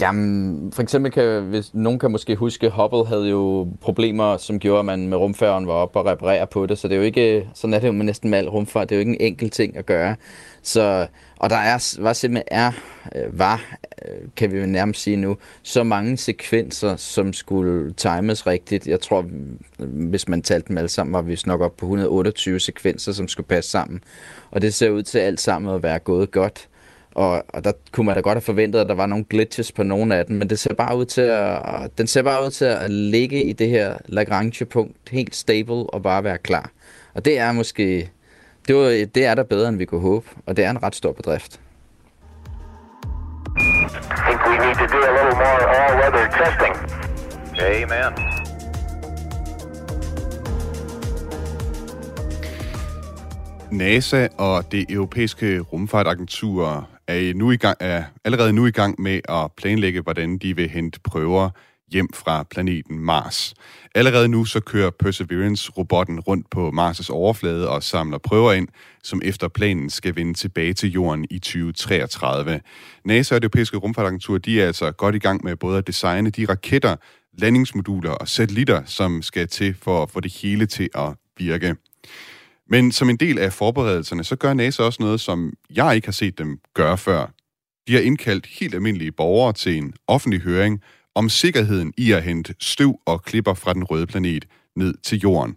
Jamen, for eksempel kan, hvis nogen kan måske huske, Hubble havde jo problemer, som gjorde, at man med rumfærgen var op og reparere på det, så det er jo ikke, sådan er det jo med næsten med al rumfart, det er jo ikke en enkelt ting at gøre. Så, og der er, var simpelthen er, øh, var, øh, kan vi nærmest sige nu, så mange sekvenser, som skulle times rigtigt. Jeg tror, hvis man talte dem alle sammen, var vi nok op på 128 sekvenser, som skulle passe sammen. Og det ser ud til alt sammen at være gået godt. Og, og der kunne man da godt have forventet, at der var nogle glitches på nogle af dem, men det ser bare ud til at, den ser bare ud til at ligge i det her Lagrange-punkt helt stable og bare være klar. Og det er måske, det, var, det er der bedre, end vi kunne håbe, og det er en ret stor bedrift. I think we need to do a little more all-weather testing. Amen. NASA og det europæiske rumfartagentur er, nu i gang, er allerede nu i gang med at planlægge, hvordan de vil hente prøver hjem fra planeten Mars. Allerede nu så kører Perseverance-robotten rundt på Mars' overflade og samler prøver ind, som efter planen skal vende tilbage til jorden i 2033. NASA og det europæiske rumfartagentur de er altså godt i gang med både at designe de raketter, landingsmoduler og satellitter, som skal til for at få det hele til at virke. Men som en del af forberedelserne, så gør NASA også noget, som jeg ikke har set dem gøre før. De har indkaldt helt almindelige borgere til en offentlig høring om sikkerheden i at hente støv og klipper fra den røde planet ned til jorden.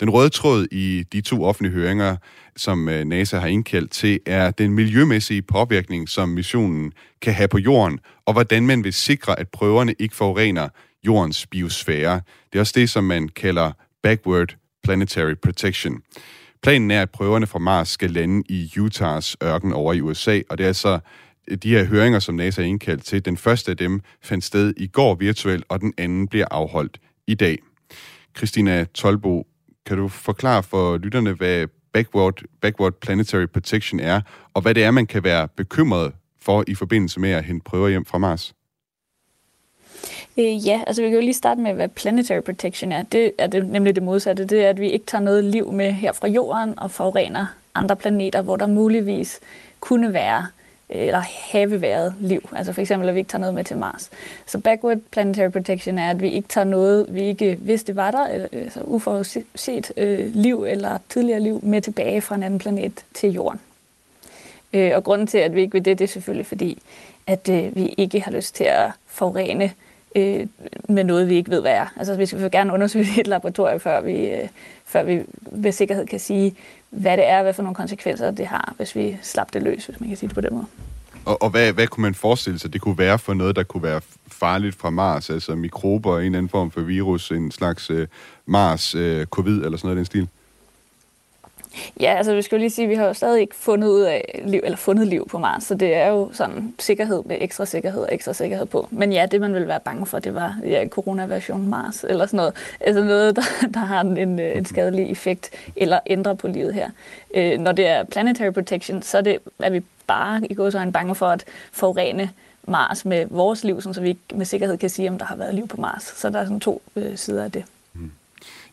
Den røde tråd i de to offentlige høringer, som øh, NASA har indkaldt til, er den miljømæssige påvirkning, som missionen kan have på jorden, og hvordan man vil sikre, at prøverne ikke forurener jordens biosfære. Det er også det, som man kalder backward planetary protection. Planen er, at prøverne fra Mars skal lande i Utahs ørken over i USA, og det er altså de her høringer, som NASA er indkaldt til. Den første af dem fandt sted i går virtuelt, og den anden bliver afholdt i dag. Christina Tolbo, kan du forklare for lytterne, hvad backward, backward planetary protection er, og hvad det er, man kan være bekymret for i forbindelse med at hente prøver hjem fra Mars? Øh, ja, altså vi kan jo lige starte med, hvad planetary protection er. Det er det, nemlig det modsatte. Det er, at vi ikke tager noget liv med her fra jorden og forurener andre planeter, hvor der muligvis kunne være øh, eller have været liv. Altså for eksempel, at vi ikke tager noget med til Mars. Så backward planetary protection er, at vi ikke tager noget, vi ikke vidste var der, eller, altså uforudset øh, liv eller tidligere liv med tilbage fra en anden planet til Jorden. Øh, og grunden til, at vi ikke vil det, det er selvfølgelig fordi, at øh, vi ikke har lyst til at forurene øh, Øh, med noget, vi ikke ved, hvad er. Altså vi skal gerne undersøge i et laboratorium, før vi, øh, før vi med sikkerhed kan sige, hvad det er, hvad for nogle konsekvenser det har, hvis vi slapper det løs, hvis man kan sige det på den måde. Og, og hvad, hvad kunne man forestille sig, det kunne være for noget, der kunne være farligt fra Mars? Altså mikrober, en eller anden form for virus, en slags øh, Mars-covid øh, eller sådan noget i den stil? Ja, altså vi skal jo lige sige, at vi har jo stadig ikke fundet ud af liv, eller fundet liv på Mars, så det er jo sådan sikkerhed med ekstra sikkerhed og ekstra sikkerhed på. Men ja, det man ville være bange for, det var ja, coronaversion Mars, eller sådan noget. Altså noget, der, der har en, en skadelig effekt, eller ændrer på livet her. Øh, når det er planetary protection, så er, det, er vi bare i går så en bange for at forurene Mars med vores liv, så vi ikke med sikkerhed kan sige, om der har været liv på Mars. Så der er sådan to øh, sider af det.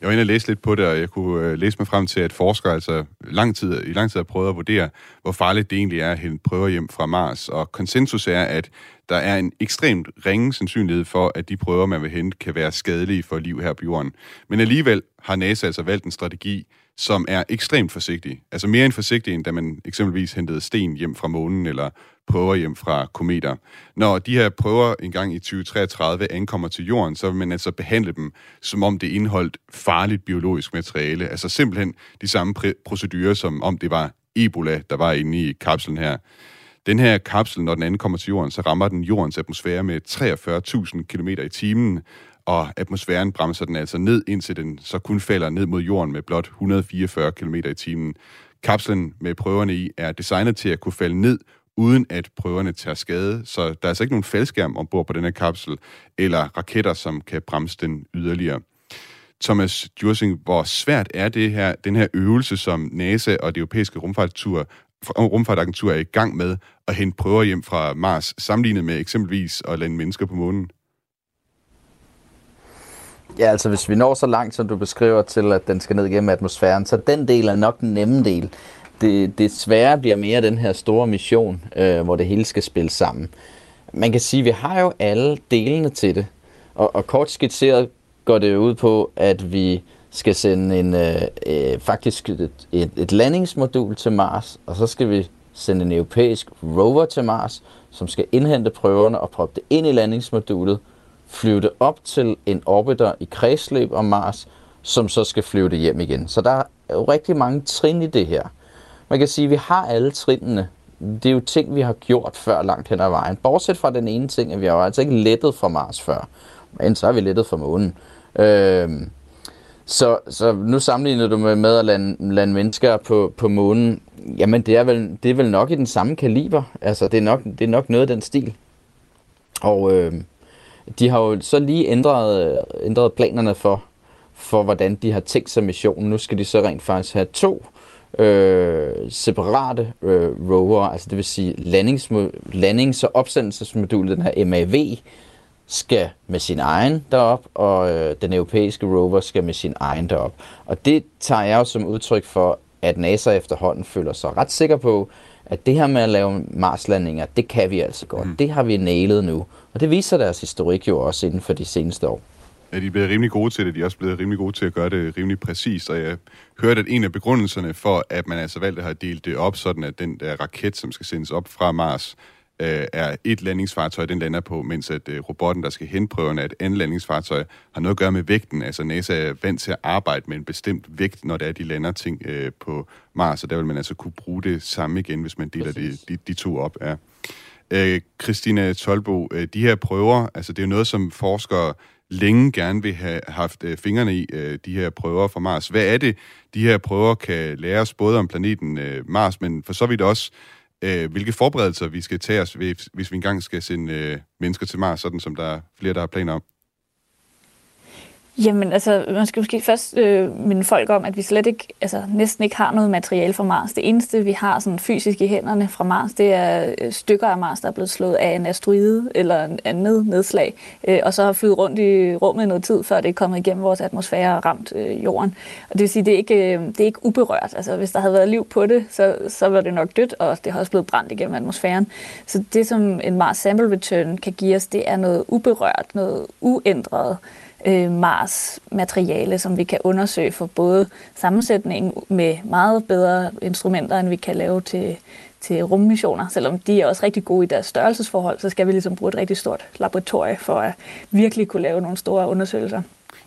Jeg var inde og læse lidt på det, og jeg kunne øh, læse mig frem til, at forskere altså lang tid, i lang tid har prøvet at vurdere, hvor farligt det egentlig er at hente prøver hjem fra Mars. Og konsensus er, at der er en ekstremt ringe sandsynlighed for, at de prøver, man vil hente, kan være skadelige for liv her på jorden. Men alligevel har NASA altså valgt en strategi, som er ekstremt forsigtig. Altså mere end forsigtig, end da man eksempelvis hentede sten hjem fra månen, eller prøver hjem fra kometer. Når de her prøver engang i 2033 ankommer til jorden, så vil man altså behandle dem, som om det indeholdt farligt biologisk materiale. Altså simpelthen de samme procedurer, som om det var Ebola, der var inde i kapslen her. Den her kapsel, når den ankommer til jorden, så rammer den jordens atmosfære med 43.000 km i timen, og atmosfæren bremser den altså ned, indtil den så kun falder ned mod jorden med blot 144 km i timen. Kapslen med prøverne i er designet til at kunne falde ned, uden at prøverne tager skade. Så der er altså ikke nogen faldskærm ombord på den her kapsel, eller raketter, som kan bremse den yderligere. Thomas Djursing, hvor svært er det her, den her øvelse, som NASA og det europæiske rumfartstur, rumfartagentur er i gang med at hente prøver hjem fra Mars, sammenlignet med eksempelvis at lande mennesker på månen? Ja, altså hvis vi når så langt, som du beskriver til, at den skal ned gennem atmosfæren, så den del er nok den nemme del. Det, det svære bliver mere den her store mission, øh, hvor det hele skal spille sammen. Man kan sige, at vi har jo alle delene til det. Og, og kort skitseret går det ud på, at vi skal sende en, øh, øh, faktisk et, et, et landingsmodul til Mars, og så skal vi sende en europæisk rover til Mars, som skal indhente prøverne og proppe det ind i landingsmodulet, flyve det op til en orbiter i kredsløb om Mars, som så skal flyve det hjem igen. Så der er jo rigtig mange trin i det her. Man kan sige, at vi har alle trinene. Det er jo ting, vi har gjort før langt hen ad vejen. Bortset fra den ene ting, at vi har jo altså ikke lettet fra Mars før. Men så har vi lettet fra månen. Øh, så, så nu sammenligner du med, med at lande, lande mennesker på, på månen. Jamen, det er, vel, det er vel nok i den samme kaliber. Altså, det er nok, det er nok noget af den stil. Og øh, de har jo så lige ændret, ændret planerne for, for, hvordan de har tænkt sig missionen. Nu skal de så rent faktisk have to øh, separate øh, rover, altså det vil sige landings, landings- og opsendelsesmodulet, den her MAV, skal med sin egen derop, og øh, den europæiske rover skal med sin egen derop. Og det tager jeg jo som udtryk for, at NASA efterhånden føler sig ret sikker på, at det her med at lave Marslandinger, det kan vi altså godt. Mm. Det har vi nailet nu. Og det viser deres historik jo også inden for de seneste år. Ja, de er blevet rimelig gode til det. De er også blevet rimelig gode til at gøre det rimelig præcist. Og jeg hørte, at en af begrundelserne for, at man altså valgte at have delt det op, sådan at den der raket, som skal sendes op fra Mars, øh, er et landingsfartøj, den lander på, mens at øh, robotten, der skal hente prøverne af et andet landingsfartøj, har noget at gøre med vægten. Altså NASA er vant til at arbejde med en bestemt vægt, når det er, de lander ting øh, på Mars, og der vil man altså kunne bruge det samme igen, hvis man deler de, de, de to op. Ja. Øh, Christina Tolbo, øh, de her prøver, altså det er jo noget, som forskere længe gerne vil have haft øh, fingrene i, øh, de her prøver fra Mars. Hvad er det, de her prøver kan lære os både om planeten øh, Mars, men for så vidt også øh, hvilke forberedelser vi skal tage os, hvis, hvis vi engang skal sende øh, mennesker til Mars, sådan som der er flere, der har planer om? Jamen, altså, man skal måske først øh, minde folk om, at vi slet ikke, altså næsten ikke har noget materiale fra Mars. Det eneste, vi har sådan fysisk i hænderne fra Mars, det er øh, stykker af Mars, der er blevet slået af en asteroide eller en andet nedslag, øh, og så har flyet rundt i rummet noget tid, før det er kommet igennem vores atmosfære og ramt øh, jorden. Og det vil sige, det er ikke, øh, det er ikke uberørt. Altså, hvis der havde været liv på det, så, så var det nok dødt, og det har også blevet brændt igennem atmosfæren. Så det, som en Mars Sample Return kan give os, det er noget uberørt, noget uændret, øh, Mars-materiale, som vi kan undersøge for både sammensætning med meget bedre instrumenter, end vi kan lave til, til rummissioner. Selvom de er også rigtig gode i deres størrelsesforhold, så skal vi ligesom bruge et rigtig stort laboratorie for at virkelig kunne lave nogle store undersøgelser.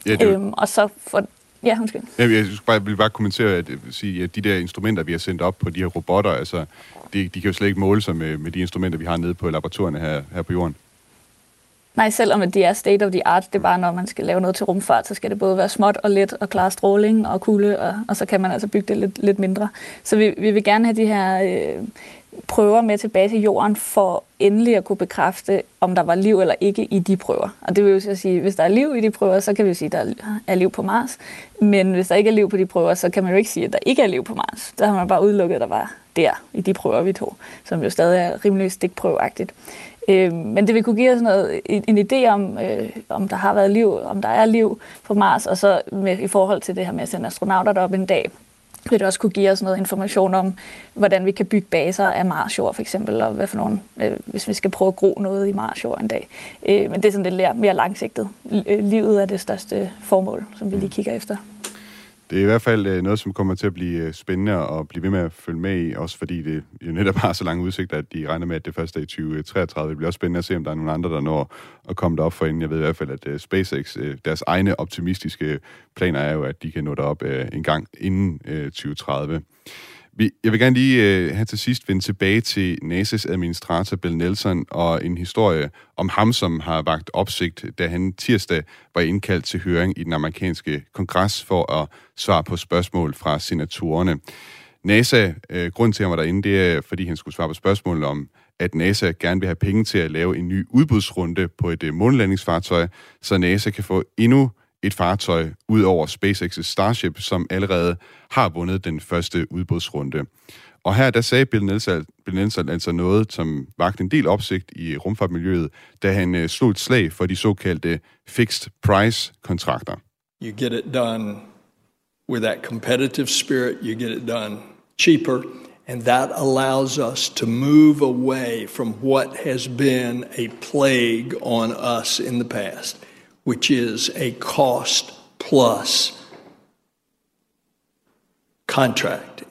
Ja, det... øhm, og så for Ja, undskyld. Jeg bare, vil bare kommentere at, sige, at de der instrumenter, vi har sendt op på de her robotter, altså, de, de kan jo slet ikke måle sig med, med de instrumenter, vi har nede på laboratorierne her, her på jorden. Nej, selvom de er state of the art, det er bare, når man skal lave noget til rumfart, så skal det både være småt og let og klare stråling og kulde, og, og så kan man altså bygge det lidt, lidt mindre. Så vi, vi vil gerne have de her øh, prøver med tilbage til jorden, for endelig at kunne bekræfte, om der var liv eller ikke i de prøver. Og det vil jo så sige, hvis der er liv i de prøver, så kan vi jo sige, at der er liv på Mars. Men hvis der ikke er liv på de prøver, så kan man jo ikke sige, at der ikke er liv på Mars. Der har man bare udelukket, at der var der i de prøver, vi tog, som jo stadig er rimelig stikprøveagtigt. Øh, men det vil kunne give os noget, en idé om, øh, om der har været liv, om der er liv på Mars, og så med, i forhold til det her med at sende astronauter derop en dag, vil det også kunne give os noget information om, hvordan vi kan bygge baser af Marsjord for eksempel, og hvad for nogle, øh, hvis vi skal prøve at gro noget i Marsjord en dag. Øh, men det er sådan lidt mere langsigtet. Livet er det største formål, som vi lige kigger efter. Det er i hvert fald øh, noget, som kommer til at blive øh, spændende at blive ved med at følge med i, også fordi det jo netop har så lange udsigter, at de regner med, at det første er i 2033. Det bliver også spændende at se, om der er nogle andre, der når at komme derop for inden. Jeg ved i hvert fald, at øh, SpaceX, deres egne optimistiske planer er jo, at de kan nå derop en gang inden 2030. Jeg vil gerne lige øh, have til sidst vende tilbage til NASA's administrator Bill Nelson og en historie om ham, som har vagt opsigt, da han tirsdag var indkaldt til høring i den amerikanske kongres for at svare på spørgsmål fra senatorerne. NASA, øh, grund til, at han var derinde, det er, fordi han skulle svare på spørgsmål om, at NASA gerne vil have penge til at lave en ny udbudsrunde på et øh, månelandingsfartøj, så NASA kan få endnu et fartøj ud over SpaceX's Starship, som allerede har vundet den første udbudsrunde. Og her der sagde Bill Nelson, Bill Nelson altså noget, som vagt en del opsigt i rumfartmiljøet, da han øh, slog et slag for de såkaldte fixed price kontrakter. You get it done with that competitive spirit, you get it done cheaper, and that allows us to move away from what has been a plague on us in the past, which is a cost plus contract.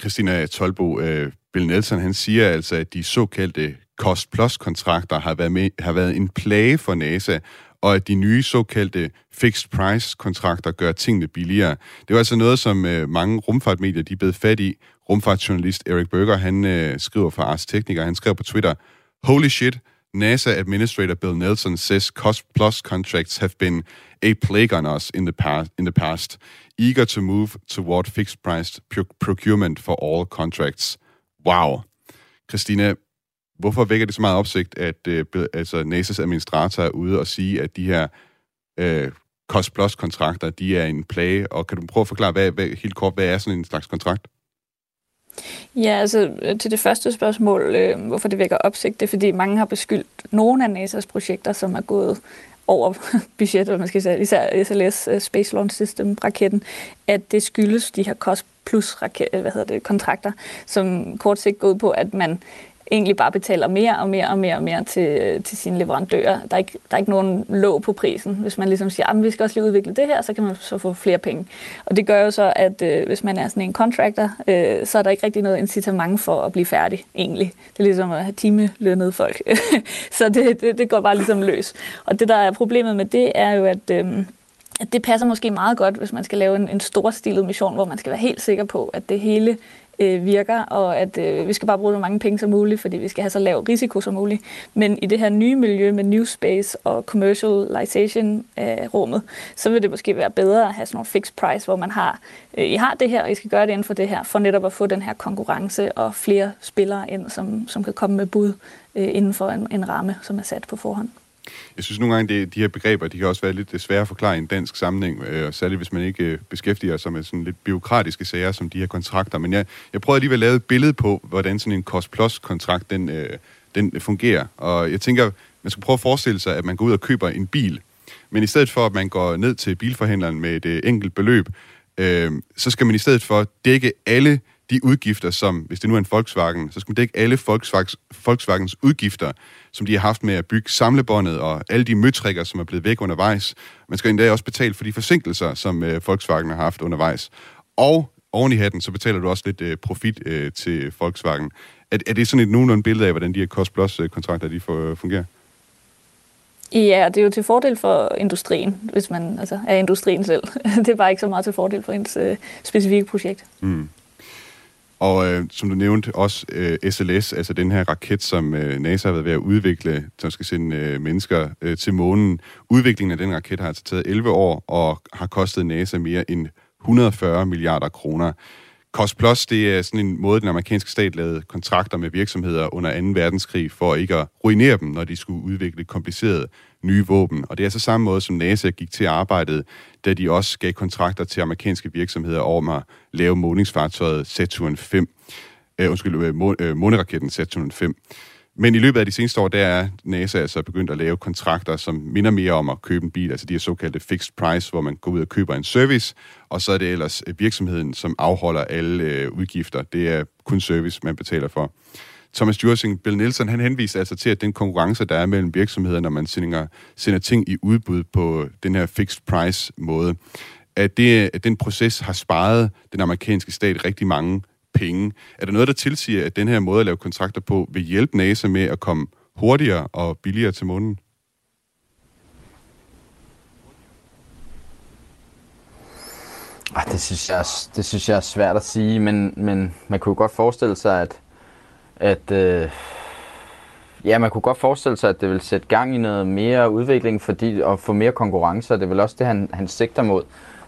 Christina Tolbo, øh, Bill Nelson, han siger altså, at de såkaldte cost-plus-kontrakter har været, med, har været en plage for NASA, og at de nye såkaldte fixed price-kontrakter gør tingene billigere. Det var altså noget, som øh, mange rumfartmedier de blev fat i. Rumfartsjournalist Eric Berger, han øh, skriver for Ars Technica, han skrev på Twitter, Holy shit, NASA Administrator Bill Nelson says cost-plus contracts have been a plague on us in the, past, in the past, eager to move toward fixed-priced procurement for all contracts. Wow. Christina, hvorfor vækker det så meget opsigt, at øh, altså NASA's administrator er ude og sige, at de her øh, cost-plus-kontrakter, de er en plage, og kan du prøve at forklare hvad, hvad, helt kort, hvad er sådan en slags kontrakt? Ja, altså øh, til det første spørgsmål, øh, hvorfor det vækker opsigt, det er fordi mange har beskyldt nogle af NASA's projekter, som er gået over budgettet, man skal sige, især SLS øh, Space Launch System raketten, at det skyldes de her cost plus raket, øh, hvad hedder det, kontrakter, som kort sigt går ud på, at man egentlig bare betaler mere og mere og mere og mere til, til sine leverandører. Der er, ikke, der er ikke nogen låg på prisen. Hvis man ligesom siger, ah, at vi skal også lige udvikle det her, så kan man så få flere penge. Og det gør jo så, at øh, hvis man er sådan en contractor, øh, så er der ikke rigtig noget incitament for at blive færdig, egentlig. Det er ligesom at have timelønnede folk. så det, det, det går bare ligesom løs. Og det, der er problemet med det, er jo, at... Øh, at det passer måske meget godt, hvis man skal lave en, en storstilet mission, hvor man skal være helt sikker på, at det hele øh, virker, og at øh, vi skal bare bruge så mange penge som muligt, fordi vi skal have så lav risiko som muligt. Men i det her nye miljø med new space og commercialization af rummet, så vil det måske være bedre at have sådan nogle fixed price, hvor man har, øh, I har det her, og I skal gøre det inden for det her, for netop at få den her konkurrence og flere spillere ind, som, som kan komme med bud øh, inden for en, en ramme, som er sat på forhånd. Jeg synes nogle gange, at de her begreber, de kan også være lidt øh, svære at forklare i en dansk sammenhæng, øh, og særligt hvis man ikke øh, beskæftiger sig med sådan lidt byråkratiske sager som de her kontrakter. Men jeg, jeg prøvede alligevel at lave et billede på, hvordan sådan en cost-plus-kontrakt, den, øh, den øh, fungerer. Og jeg tænker, man skal prøve at forestille sig, at man går ud og køber en bil, men i stedet for, at man går ned til bilforhandleren med et enkelt beløb, øh, så skal man i stedet for dække alle de udgifter, som, hvis det nu er en Volkswagen, så skal man dække alle Volkswagens, Volkswagens udgifter, som de har haft med at bygge samlebåndet og alle de møtrikker, som er blevet væk undervejs. Man skal endda også betale for de forsinkelser, som øh, Volkswagen har haft undervejs. Og oven i hatten, så betaler du også lidt øh, profit øh, til Volkswagen. Er, er det sådan et nogenlunde billede af, hvordan de her cost-plus-kontrakter de får, fungerer? Ja, det er jo til fordel for industrien, hvis man altså, er industrien selv. det er bare ikke så meget til fordel for ens øh, specifikke projekt. Mm. Og øh, som du nævnte, også øh, SLS, altså den her raket, som øh, NASA har været ved at udvikle, som skal sende øh, mennesker øh, til månen. Udviklingen af den raket har altså taget 11 år og har kostet NASA mere end 140 milliarder kroner. Cost Plus, det er sådan en måde, den amerikanske stat lavede kontrakter med virksomheder under 2. verdenskrig for ikke at ruinere dem, når de skulle udvikle komplicerede nye våben. Og det er altså samme måde, som NASA gik til arbejdet, da de også gav kontrakter til amerikanske virksomheder om at lave måningsfartøjet Saturn 5. Uh, øh, undskyld, uh, måneraketten Saturn 5. Men i løbet af de seneste år, der er NASA altså begyndt at lave kontrakter, som minder mere om at købe en bil, altså de her såkaldte fixed price, hvor man går ud og køber en service, og så er det ellers virksomheden, som afholder alle øh, udgifter. Det er kun service, man betaler for. Thomas Jursing, Bill Nielsen, han henviser altså til, at den konkurrence, der er mellem virksomheder, når man sender, sender ting i udbud på den her fixed price måde, at, det, at den proces har sparet den amerikanske stat rigtig mange penge. Er der noget, der tilsiger, at den her måde at lave kontrakter på vil hjælpe NASA med at komme hurtigere og billigere til månen? Ah, det, synes jeg, det synes jeg er svært at sige, men, men man kunne godt forestille sig, at, at øh, ja, man kunne godt forestille sig, at det vil sætte gang i noget mere udvikling fordi, og få mere konkurrence, og det er vel også det, han, han sigter mod.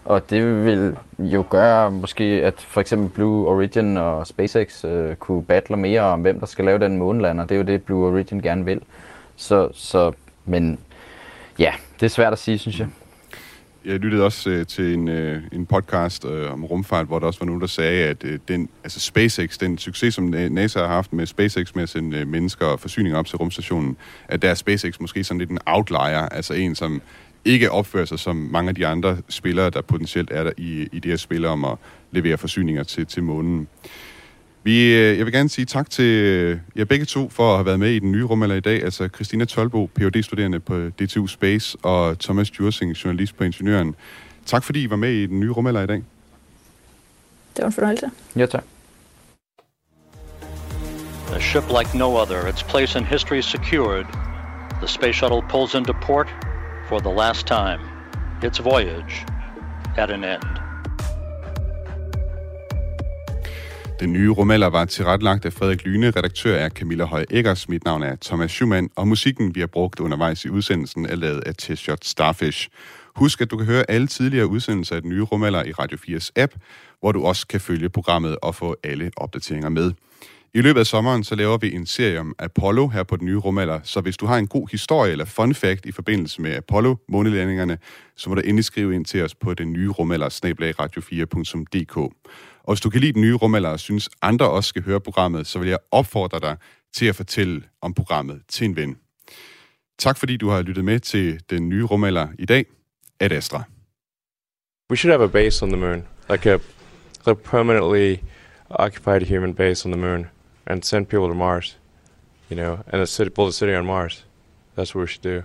Og det vil jo gøre måske, at for eksempel Blue Origin og SpaceX øh, kunne battle mere om, hvem der skal lave den månelander. Det er jo det, Blue Origin gerne vil. Så, så men ja, det er svært at sige, synes jeg. Jeg lyttede også øh, til en, øh, en podcast øh, om rumfart, hvor der også var nogen, der sagde, at øh, den, altså SpaceX, den succes, som NASA har haft med SpaceX med at sende øh, mennesker og forsyninger op til rumstationen, at der er SpaceX måske sådan lidt en outlier, altså en, som ikke opfører sig som mange af de andre spillere, der potentielt er der i, i det her spil om at levere forsyninger til, til månen. Vi, øh, jeg vil gerne sige tak til øh, jer begge to for at have været med i den nye rumalder i dag. Altså Christina Tolbo, phd studerende på DTU Space, og Thomas Djursing, journalist på Ingeniøren. Tak fordi I var med i den nye rumalder i dag. Det var en fornøjelse. Ja, tak. A ship like no other, its place in history secured. The space shuttle pulls into port for the last time. Its voyage at an end. Den nye rumalder var tilrettelagt af Frederik Lyne, redaktør er Camilla Høj Eggers, mit navn er Thomas Schumann, og musikken, vi har brugt undervejs i udsendelsen, er lavet af T-Shot Starfish. Husk, at du kan høre alle tidligere udsendelser af den nye rumalder i Radio 4's app, hvor du også kan følge programmet og få alle opdateringer med. I løbet af sommeren så laver vi en serie om Apollo her på den nye rumalder, så hvis du har en god historie eller fun fact i forbindelse med Apollo månelandingerne, så må du endelig skrive ind til os på den nye rumalder radio4.dk. Og hvis du kan lide den nye rumalder og synes andre også skal høre programmet, så vil jeg opfordre dig til at fortælle om programmet til en ven. Tak fordi du har lyttet med til den nye rumalder i dag. Ad Astra. We should have a base on the moon, like a, a permanently occupied human base on the moon, and send people to Mars, you know, and a city, build a city on Mars. That's what we should do.